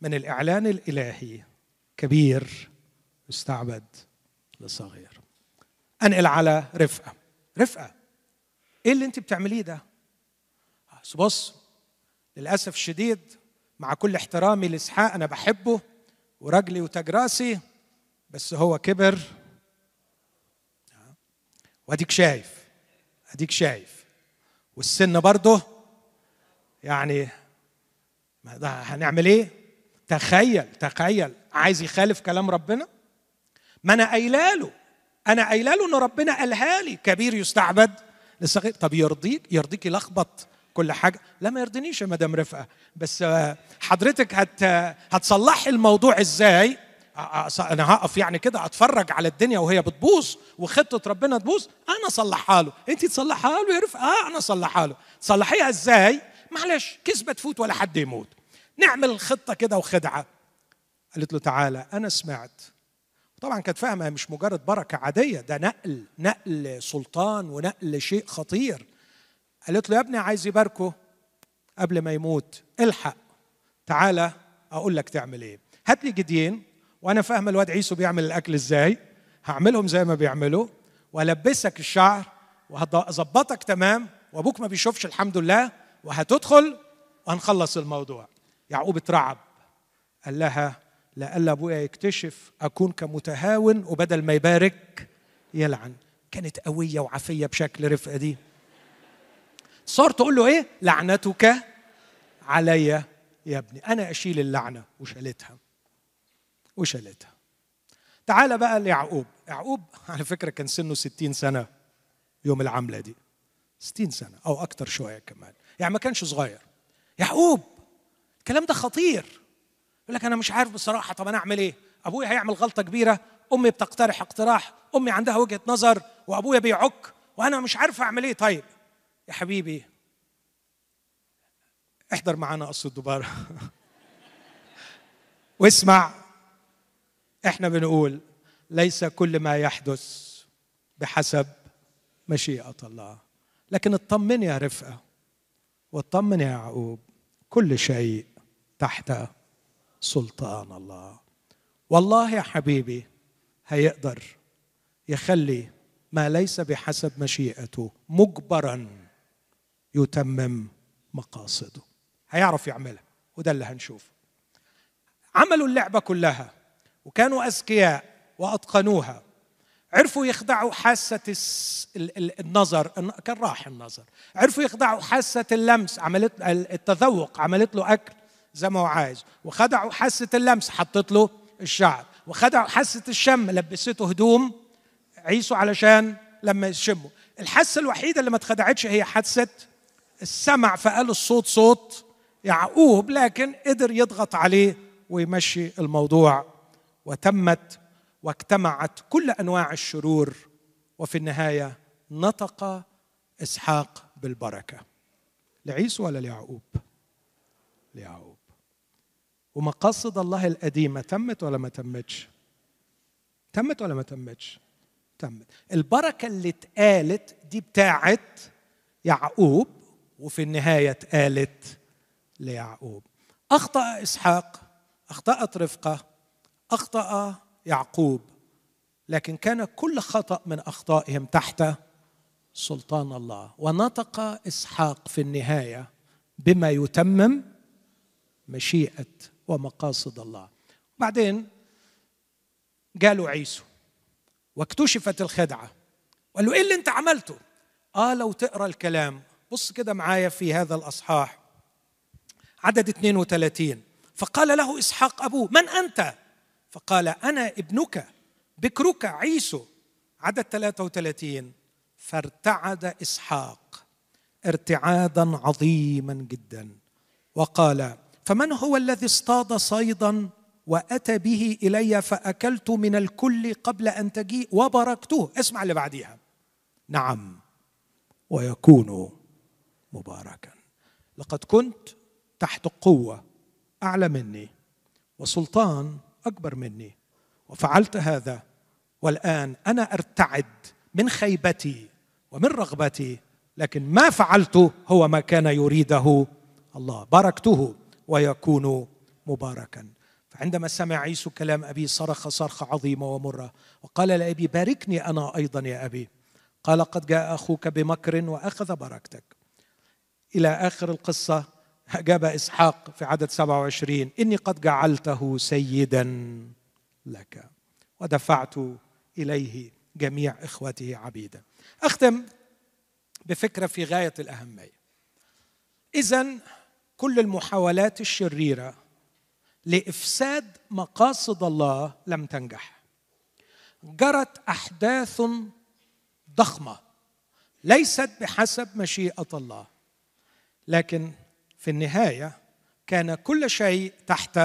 من الإعلان الإلهي. كبير يستعبد لصغير. أنقل على رفقة. رفقة إيه اللي أنت بتعمليه ده؟ بص للأسف الشديد مع كل احترامي لإسحاق أنا بحبه ورجلي وتاج رأسي بس هو كبر. وأديك شايف. أديك شايف. والسن برضه يعني هنعمل إيه؟ تخيل تخيل عايز يخالف كلام ربنا؟ ما أنا قايله له أنا قايله له إن ربنا قالها لي. كبير يستعبد للصغير طب يرضيك؟ يرضيك يلخبط كل حاجة. لا ما يرضينيش يا مدام رفقة. بس حضرتك هت هتصلحي الموضوع إزاي؟ أنا هقف يعني كده أتفرج على الدنيا وهي بتبوظ وخطة ربنا تبوظ أنا اصلحها له. انت تصلحها له يا رفقة؟ آه أنا اصلحها له. تصلحيها إزاي؟ معلش كذبه تفوت ولا حد يموت. نعمل خطة كده وخدعة. قالت له تعالى أنا سمعت. طبعا كانت فاهمة مش مجرد بركة عادية ده نقل نقل سلطان ونقل شيء خطير. قالت له يا ابني عايز يباركه قبل ما يموت الحق. تعالى أقول لك تعمل إيه. هات لي جديين. وأنا فاهم الواد عيسو بيعمل الأكل إزاي. هعملهم زي ما بيعملوا وألبسك الشعر وهظبطك تمام وأبوك ما بيشوفش الحمد لله وهتدخل وهنخلص الموضوع. يعقوب اترعب. قال لها لألا أبويا يكتشف أكون كمتهاون وبدل ما يبارك يلعن. كانت قوية وعافية بشكل رفقة دي. صار تقول له إيه؟ لعنتك علي يا ابني. أنا أشيل اللعنة وشالتها. وشالتها. تعال بقى ليعقوب. يعقوب على فكرة كان سنه ستين سنة يوم العملة دي. ستين سنة أو أكتر شوية كمان. يعني ما كانش صغير. يعقوب الكلام ده خطير. يقول لك أنا مش عارف بصراحة طب أنا أعمل إيه؟ أبويا هيعمل غلطة كبيرة. أمي بتقترح اقتراح. أمي عندها وجهة نظر وأبويا بيعك وأنا مش عارف أعمل إيه. طيب يا حبيبي احضر معانا قص الدبارة واسمع إحنا بنقول ليس كل ما يحدث بحسب مشيئة الله. لكن اطمن يا رفقة واطمن يا يعقوب كل شيء تحت سلطان الله. والله يا حبيبي هيقدر يخلي ما ليس بحسب مشيئته مجبرا يتمم مقاصده. هيعرف يعملها وده اللي هنشوفه. عملوا اللعبة كلها. وكانوا أذكياء وأتقنوها. عرفوا يخدعوا حاسة النظر كان راح النظر. عرفوا يخدعوا حاسة اللمس عملت التذوق عملت له أكل زي ما هو عايز. وخدعوا حاسة اللمس حطت له الشعر. وخدعوا حاسة الشم لبسته هدوم عيسو علشان لما يشموا الحاسة الوحيدة اللي ما اتخدعتش هي حاسة السمع فقال الصوت صوت يعقوب لكن قدر يضغط عليه ويمشي الموضوع. وتمت واجتمعت كل أنواع الشرور وفي النهاية نطق إسحاق بالبركة. لعيسو ولا ليعقوب؟ ليعقوب. ومقاصد الله القديمة تمت ولا ما تمتش؟ تمت ولا ما تمتش؟ تمت. البركة اللي اتقالت دي بتاعت يعقوب وفي النهاية اتقالت ليعقوب. أخطأ إسحاق أخطأت رفقة أخطأ يعقوب لكن كان كل خطأ من أخطائهم تحت سلطان الله. ونطق إسحاق في النهاية بما يتمم مشيئة ومقاصد الله. بعدين جاله عيسو واكتشفت الخدعة. وقال له إيه اللي أنت عملته؟ آه لو تقرأ الكلام. بص كده معايا في هذا الأصحاح عدد 32 فقال له إسحاق أبوه من أنت؟ فقال أنا ابنك بكرك عيسو. عدد 33 فارتعد إسحاق. ارتعادا عظيما جدا. وقال فمن هو الذي اصطاد صيدا وأتى به إلي فأكلت من الكل قبل أن تجيء وباركته اسمع اللي بعديها. نعم ويكون مباركا. لقد كنت تحت قوة أعلى مني وسلطان أكبر مني. وفعلت هذا. والآن أنا أرتعد من خيبتي ومن رغبتي لكن ما فعلته هو ما كان يريده الله. باركته ويكون مباركا. فعندما سمع عيسو كلام أبي صرخ صرخة عظيمة ومرة وقال لأبي باركني أنا أيضا يا أبي. قال قد جاء أخوك بمكر وأخذ بركتك. إلى آخر القصة أجاب إسحاق في عدد 27 إني قد جعلته سيدا لك ودفعت إليه جميع إخوته عبيدا. أختم بفكرة في غاية الأهمية. إذا كل المحاولات الشريرة لإفساد مقاصد الله لم تنجح. جرت أحداث ضخمة ليست بحسب مشيئة الله لكن في النهاية كان كل شيء تحت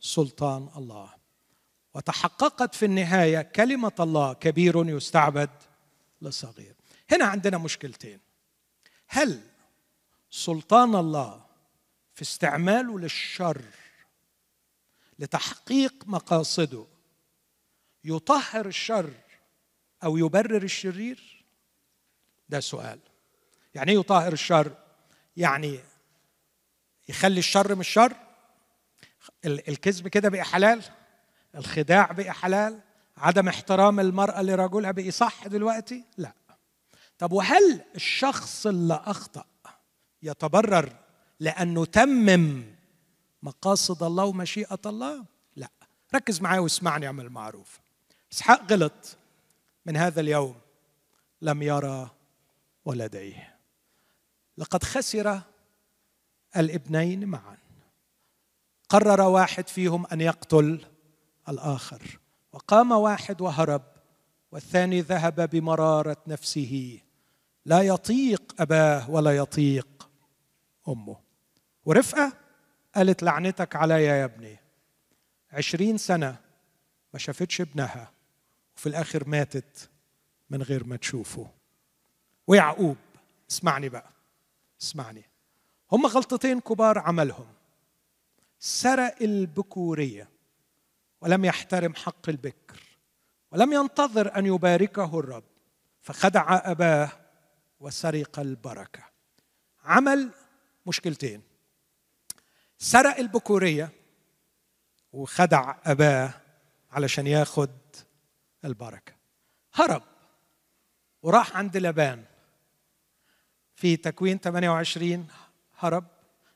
سلطان الله. وتحققت في النهاية كلمة الله كبير يستعبد لصغير. هنا عندنا مشكلتين. هل سلطان الله في استعماله للشر لتحقيق مقاصده يطهر الشر أو يبرر الشرير؟ ده سؤال. يعني إيه يطهر الشر؟ يعني يخلي الشر مش شر الكذب كده بقى حلال الخداع بقى حلال عدم احترام المرأة لرجلها بقي صح دلوقتي؟ لا. طب وهل الشخص اللي أخطأ يتبرر لأنه تمم مقاصد الله ومشيئة الله؟ لا. ركز معايا واسمعني اعمل معروف إسحاق غلط من هذا اليوم. لم يرى ولديه. لقد خسر الابنين معا. قرر واحد فيهم أن يقتل الآخر وقام واحد وهرب والثاني ذهب بمرارة نفسه. لا يطيق أباه ولا يطيق أمه. ورفقة قالت لعنتك عليا يا ابني. عشرين سنة ما شافتش ابنها وفي الآخر ماتت من غير ما تشوفه. ويعقوب اسمعني بقى اسمعني. هم غلطتين كبار عملهم. سرق البكورية ولم يحترم حق البكر ولم ينتظر أن يباركه الرب فخدع أباه وسرق البركة. عمل مشكلتين. سرق البكورية وخدع أباه علشان ياخد البركة. هرب وراح عند لبان في تكوين 28 هرب.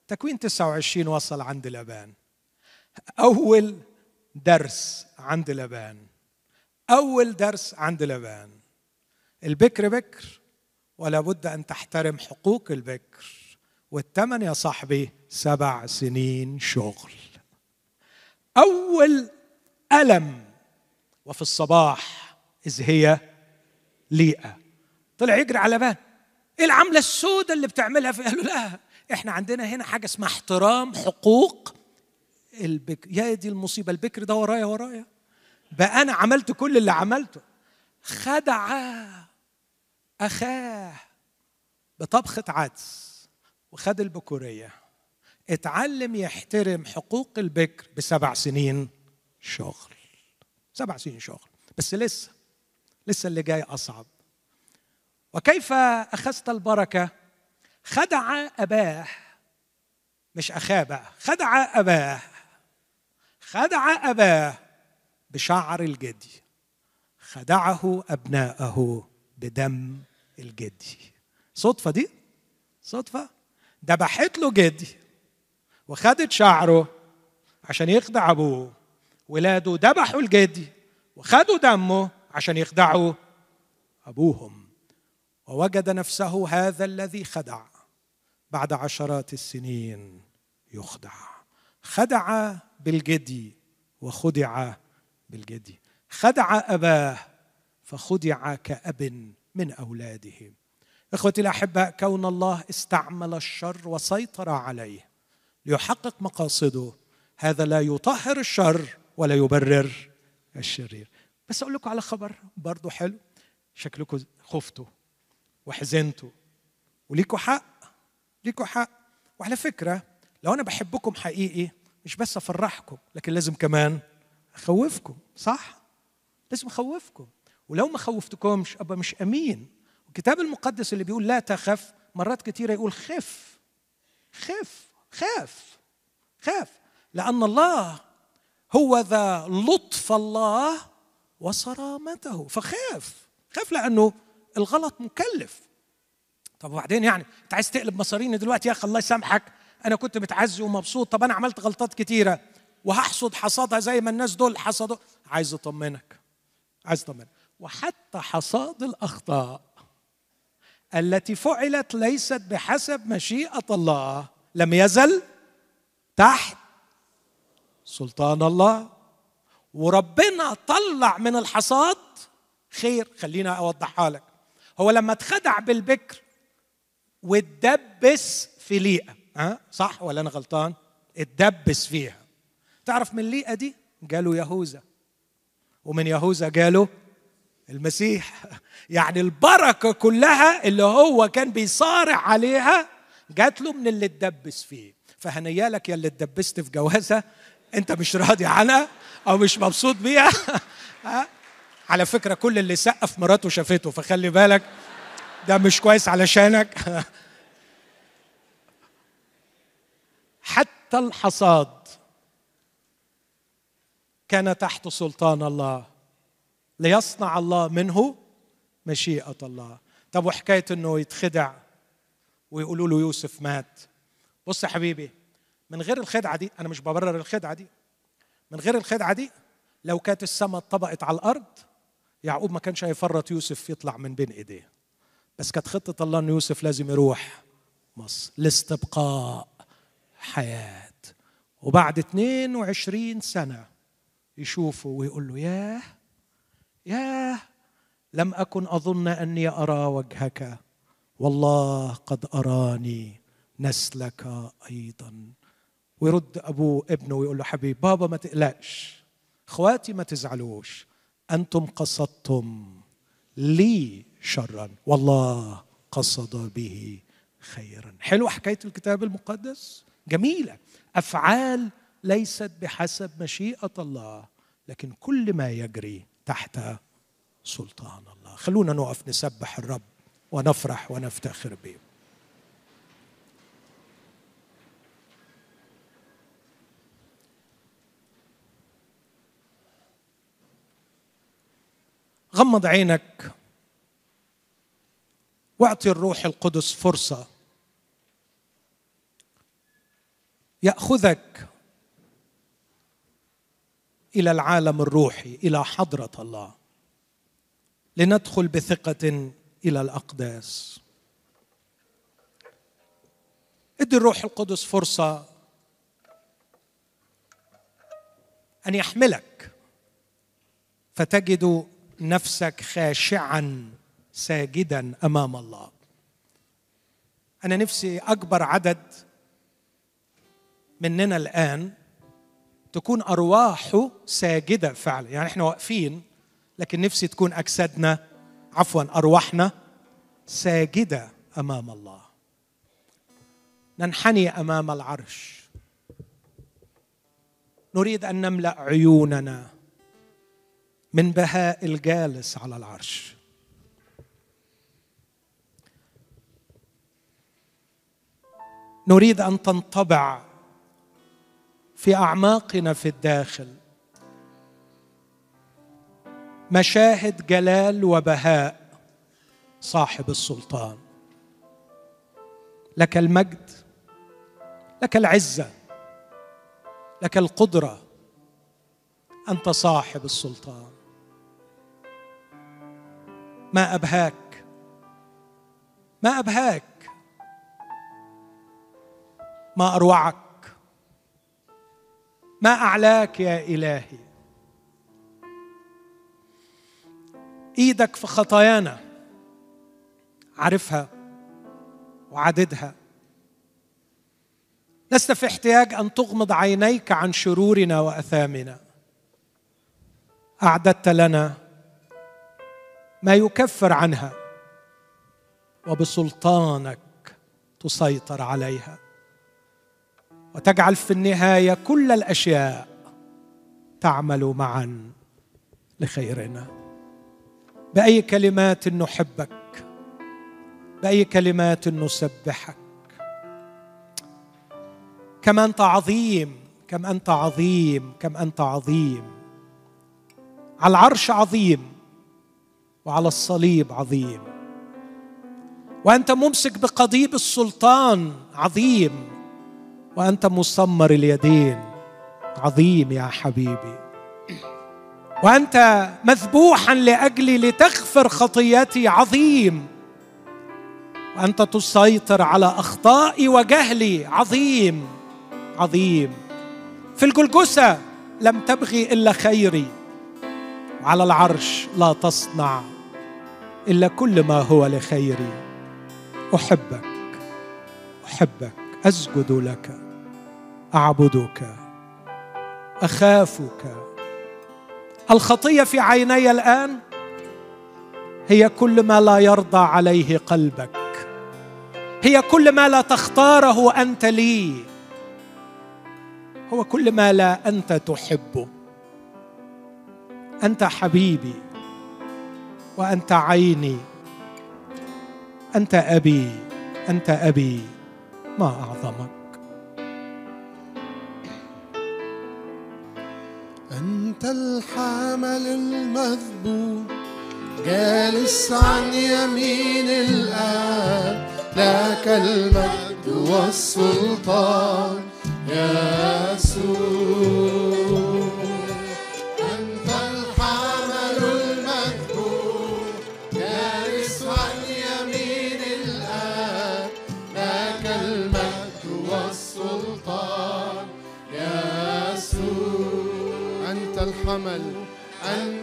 تكوين 29 وصل عند لبان أول درس عند لبان أول درس عند لبان البكر بكر ولا بد أن تحترم حقوق البكر. والثمن يا صاحبي سبع سنين شغل. أول ألم وفي الصباح إذ هي ليئة. طلع يجري على لبان إيه العملة السوداء اللي بتعملها في قالوا لا. إحنا عندنا هنا حاجة اسمها احترام حقوق البكر يا دي المصيبة البكر ده ورايا ورايا. بقى أنا عملت كل اللي عملته. خدع أخاه بطبخة عدس وخد البكورية. اتعلم يحترم حقوق البكر بسبع سنين شغل. سبع سنين شغل. بس لسه لسه اللي جاي أصعب. وكيف أخذت البركة؟ خدع أباه. مش أخاه بقى خدع أباه. خدع أباه بشعر الجدي. خدعه أبناءه بدم الجدي. صدفة دي؟ صدفة؟ ذبحت له جدي وخدت شعره عشان يخدع أبوه. ولاده ذبحوا الجدي وخدوا دمه عشان يخدعوا أبوهم. ووجد نفسه هذا الذي خدع. بعد عشرات السنين يخدع. خدع بالجدي وخدع بالجدي. خدع أباه فخدع كأب من أولاده. إخوتي الأحباء كون الله استعمل الشر وسيطر عليه ليحقق مقاصده هذا لا يطهر الشر ولا يبرر الشرير. بس أقول لكم على خبر برضه حلو. شكلكم خفتوا وحزنتوا وليكوا حق. ليكوا حق. وعلى فكرة لو أنا بحبكم حقيقي مش بس أفرحكم لكن لازم كمان أخوفكم صح؟ لازم أخوفكم. ولو ما خوفتكمش ابقى مش أمين. الكتاب المقدس اللي بيقول لا تخف مرات كتيرة يقول خف. خف. خاف. خاف. لأن الله هو ذا لطف الله وصرامته. فخاف. خاف لأنه الغلط مكلف. طب وبعدين يعني انت عايز تقلب مصاريني دلوقتي يا أخي الله يسامحك. أنا كنت متعزي ومبسوط. طب أنا عملت غلطات كتيرة. وهحصد حصادها زي ما الناس دول حصدوا. عايز أطمنك. عايز أطمنك. وحتى حصاد الأخطاء التي فعلت ليست بحسب مشيئة الله لم يزل تحت سلطان الله. وربنا طلع من الحصاد. خير خلينا أوضحها لك. هو لما اتخدع بالبكر واتدبس في ليئة. ها؟ صح ولا أنا غلطان؟ اتدبس فيها. تعرف من ليئة دي؟ قالوا يهوذا. ومن يهوذا قالوا المسيح. يعني البركة كلها اللي هو كان بيصارع عليها جات له من اللي اتدبس فيه. فهنيالك يا اللي اتدبست في جوازة. أنت مش راضي عنها أو مش مبسوط بيها. على فكرة كل اللي سقف مراته شافته فخلي بالك ده مش كويس علشانك. حتى الحصاد كان تحت سلطان الله ليصنع الله منه مشيئة الله. طب وحكاية إنه يتخدع ويقولوا له يوسف مات. بص يا حبيبي من غير الخدعة دي أنا مش ببرر الخدعة دي. من غير الخدعة دي لو كانت السماء اتطبقت على الأرض يعقوب ما كانش هيفرط يوسف يطلع من بين إيديه. بس كانت خطة الله أن يوسف لازم يروح مصر لاستبقاء حياة. وبعد 22 سنة يشوفه ويقول له ياه ياه لم أكن أظن أني أرى وجهك. والله قد أراني نسلك أيضا. ويرد أبوه ابنه ويقول له حبيبي بابا ما تقلقش إخواتي ما تزعلوش أنتم قصدتم لي شرا. والله قصد به خيرا. حلو حكاية الكتاب المقدس؟ جميلة. أفعال ليست بحسب مشيئة الله لكن كل ما يجري تحت سلطان الله. خلونا نقف نسبح الرب ونفرح ونفتخر به. غمض عينك واعطي الروح القدس فرصة. يأخذك إلى العالم الروحي إلى حضرة الله. لندخل بثقة إلى الأقداس. ادي الروح القدس فرصة أن يحملك فتجد نفسك خاشعا. ساجدا أمام الله. أنا نفسي أكبر عدد مننا الآن تكون ارواحه ساجدة فعلا. يعني إحنا واقفين لكن نفسي تكون أجسادنا عفوا أرواحنا ساجدة أمام الله. ننحني أمام العرش. نريد أن نملأ عيوننا من بهاء الجالس على العرش. نريد أن تنطبع في أعماقنا في الداخل. مشاهد جلال وبهاء صاحب السلطان. لك المجد لك العزة لك القدرة أنت صاحب السلطان. ما أبهاك ما أبهاك ما أروعك. ما أعلاك يا إلهي. إيدك في خطايانا. عارفها وعددها. لست في احتياج أن تغمض عينيك عن شرورنا وأثامنا. أعددت لنا ما يكفر عنها وبسلطانك تسيطر عليها. وتجعل في النهاية كل الأشياء تعمل معا لخيرنا. بأي كلمات نحبك بأي كلمات نسبحك. كما أنت عظيم كم أنت عظيم كم أنت عظيم. على العرش عظيم وعلى الصليب عظيم. وأنت ممسك بقضيب السلطان عظيم. وأنت مسمر اليدين. عظيم يا حبيبي. وأنت مذبوحا لأجلي لتغفر خطيتي عظيم. وأنت تسيطر على أخطائي وجهلي. عظيم. عظيم. في الجلجسة لم تبغي إلا خيري. وعلى العرش لا تصنع إلا كل ما هو لخيري. أحبك. أحبك. أسجد لك. أعبدك أخافك. الخطية في عيني الآن هي كل ما لا يرضى عليه قلبك. هي كل ما لا تختاره أنت لي. هو كل ما لا أنت تحبه أنت حبيبي وأنت عيني. أنت أبي أنت أبي ما أعظمك. أنت الحمل المذبوح جالس عن يمين الآب لك المجد والسلطان. يسوع أنت الحمل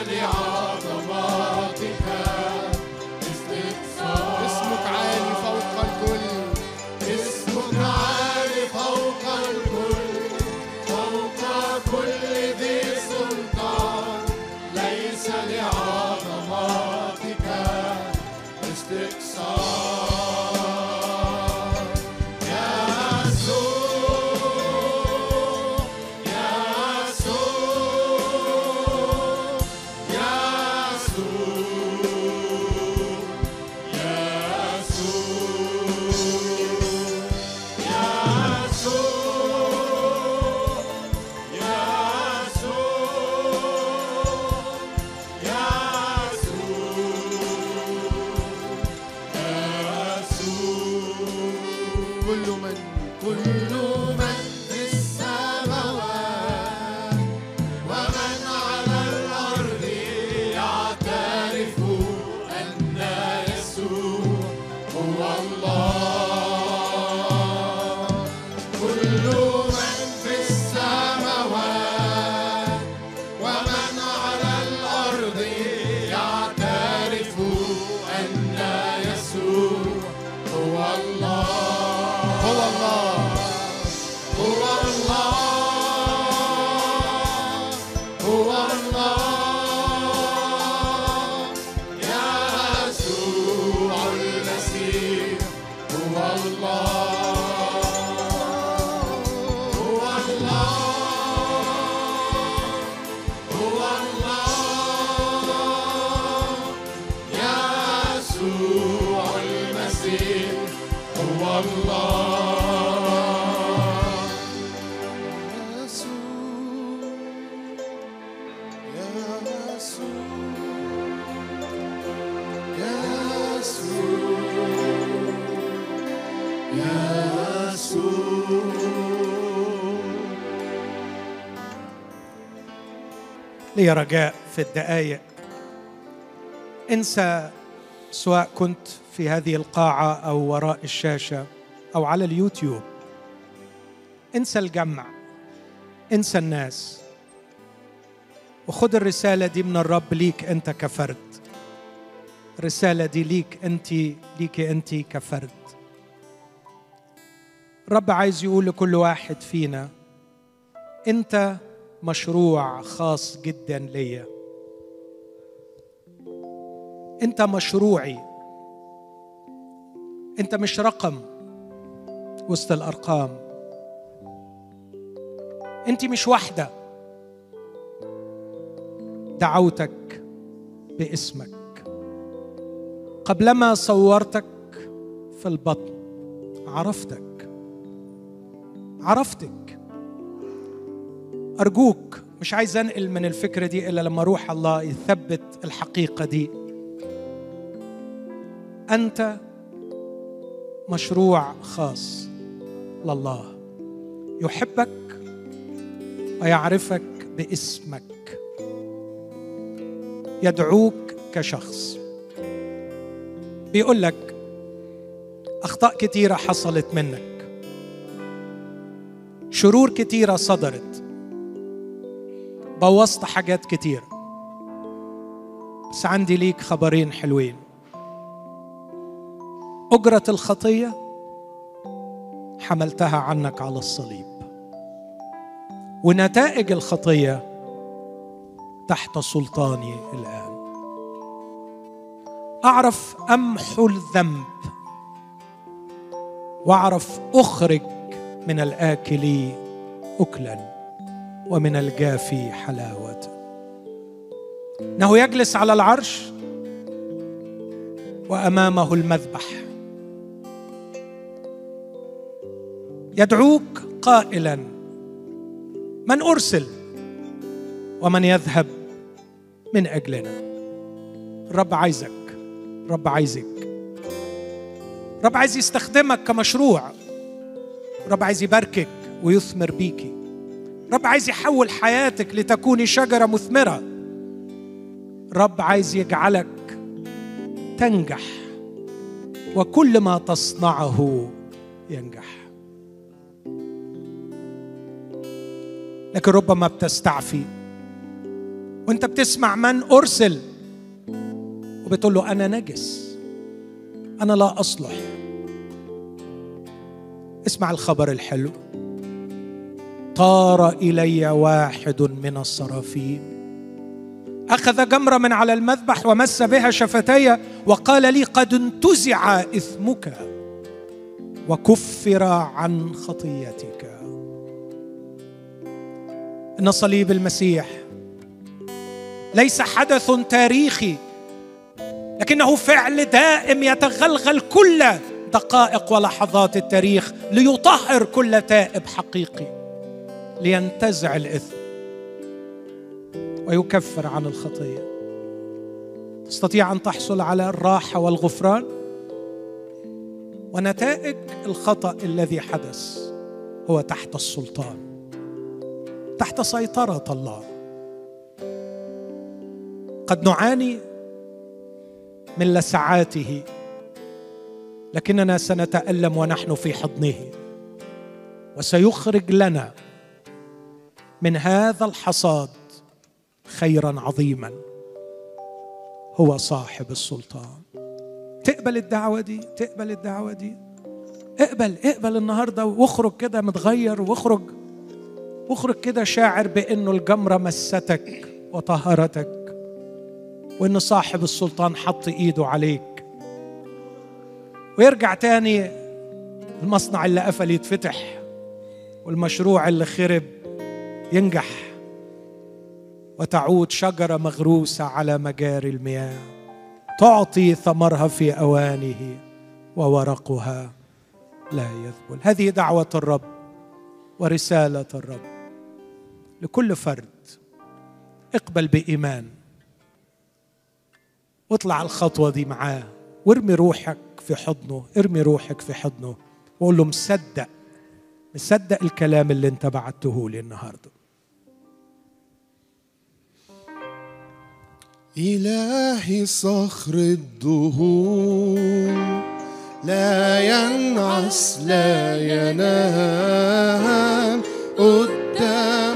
ليس رجاء في الدقايق. انسى سواء كنت في هذه القاعة أو وراء الشاشة أو على اليوتيوب. انسى الجمع. انسى الناس. وخد الرسالة دي من الرب ليك أنت كفرد. الرسالة دي ليك أنت ليك أنت كفرد. الرب عايز يقول لكل واحد فينا أنت مشروع خاص جدا ليا. أنت مشروعي. أنت مش رقم وسط الأرقام. أنت مش واحدة دعوتك باسمك. قبلما صورتك في البطن عرفتك. عرفتك. أرجوك مش عايز أنقل من الفكرة دي إلا لما روح الله يثبت الحقيقة دي. أنت مشروع خاص لله. يحبك ويعرفك باسمك. يدعوك كشخص. بيقول لك أخطاء كتيرة حصلت منك. شرور كتيرة صدرت. بوظت حاجات كتيره بس عندي ليك خبرين حلوين. أجرة الخطية حملتها عنك على الصليب. ونتائج الخطية تحت سلطاني الآن. أعرف امحو الذنب وأعرف أخرج من الاكل اكلا. ومن الجافي حلاوة. إنه يجلس على العرش وأمامه المذبح. يدعوك قائلا من أرسل ومن يذهب من أجلنا؟ الرب عايزك الرب عايزك. الرب عايز يستخدمك كمشروع. الرب عايز يباركك ويثمر بيكي الرب عايز يحول حياتك لتكوني شجرة مثمرة. الرب عايز يجعلك تنجح وكل ما تصنعه ينجح. لكن ربما بتستعفي وانت بتسمع من أرسل وبتقول له أنا نجس أنا لا أصلح. اسمع الخبر الحلو. طار إلي واحد من الصرافين. أخذ جمرة من على المذبح ومس بها شفتي وقال لي قد انتزع إثمك وكفر عن خطيتك. إن صليب المسيح ليس حدث تاريخي لكنه فعل دائم يتغلغل كل دقائق ولحظات التاريخ ليطهر كل تائب حقيقي. لينتزع الإثم ويكفر عن الخطيه تستطيع أن تحصل على الراحة والغفران ونتائج الخطأ الذي حدث هو تحت السلطان تحت سيطرة الله. قد نعاني من لسعاته لكننا سنتألم ونحن في حضنه وسيخرج لنا من هذا الحصاد خيرا عظيما. هو صاحب السلطان. تقبل الدعوة دي تقبل الدعوة دي. اقبل اقبل النهارده واخرج كده متغير واخرج واخرج كده شاعر بأنه الجمرة مستك وطهرتك وأن صاحب السلطان حط إيده عليك. ويرجع تاني المصنع اللي قفل يتفتح والمشروع اللي خرب. ينجح وتعود شجرة مغروسة على مجاري المياه تعطي ثمرها في أوانه وورقها لا يذبل. هذه دعوة الرب ورسالة الرب لكل فرد. اقبل بإيمان. واطلع الخطوة دي معاه. وارمي روحك في حضنه ارمي روحك في حضنه وقول له مصدق مصدق الكلام اللي انت بعته لي النهارده. إلهي صخر الدهور لا ينعس لا ينام. قدام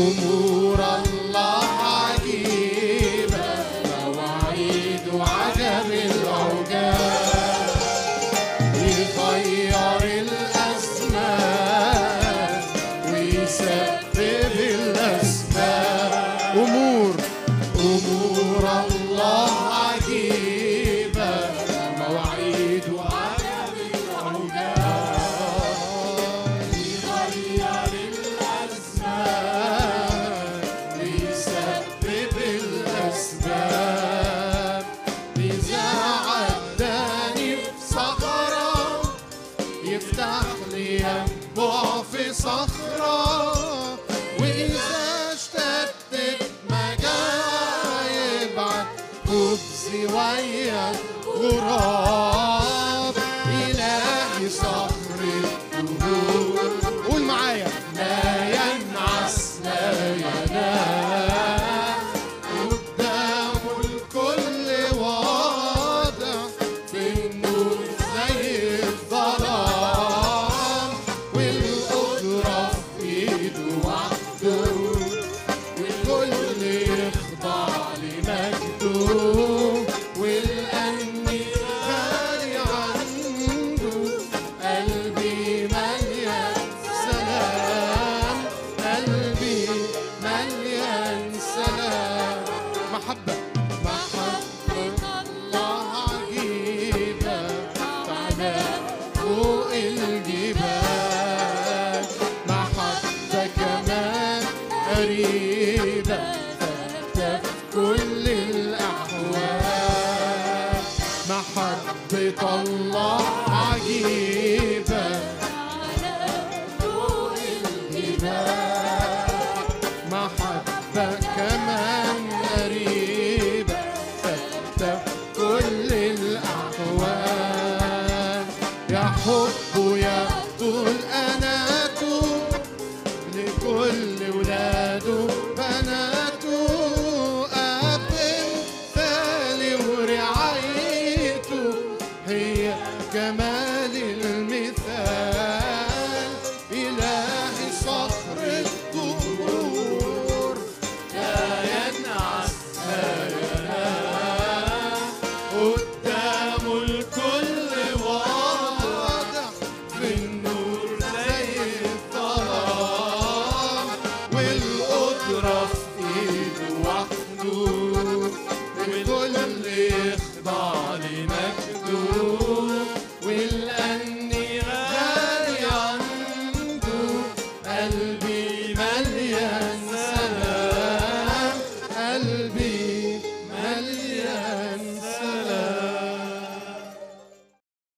Oh. mundo.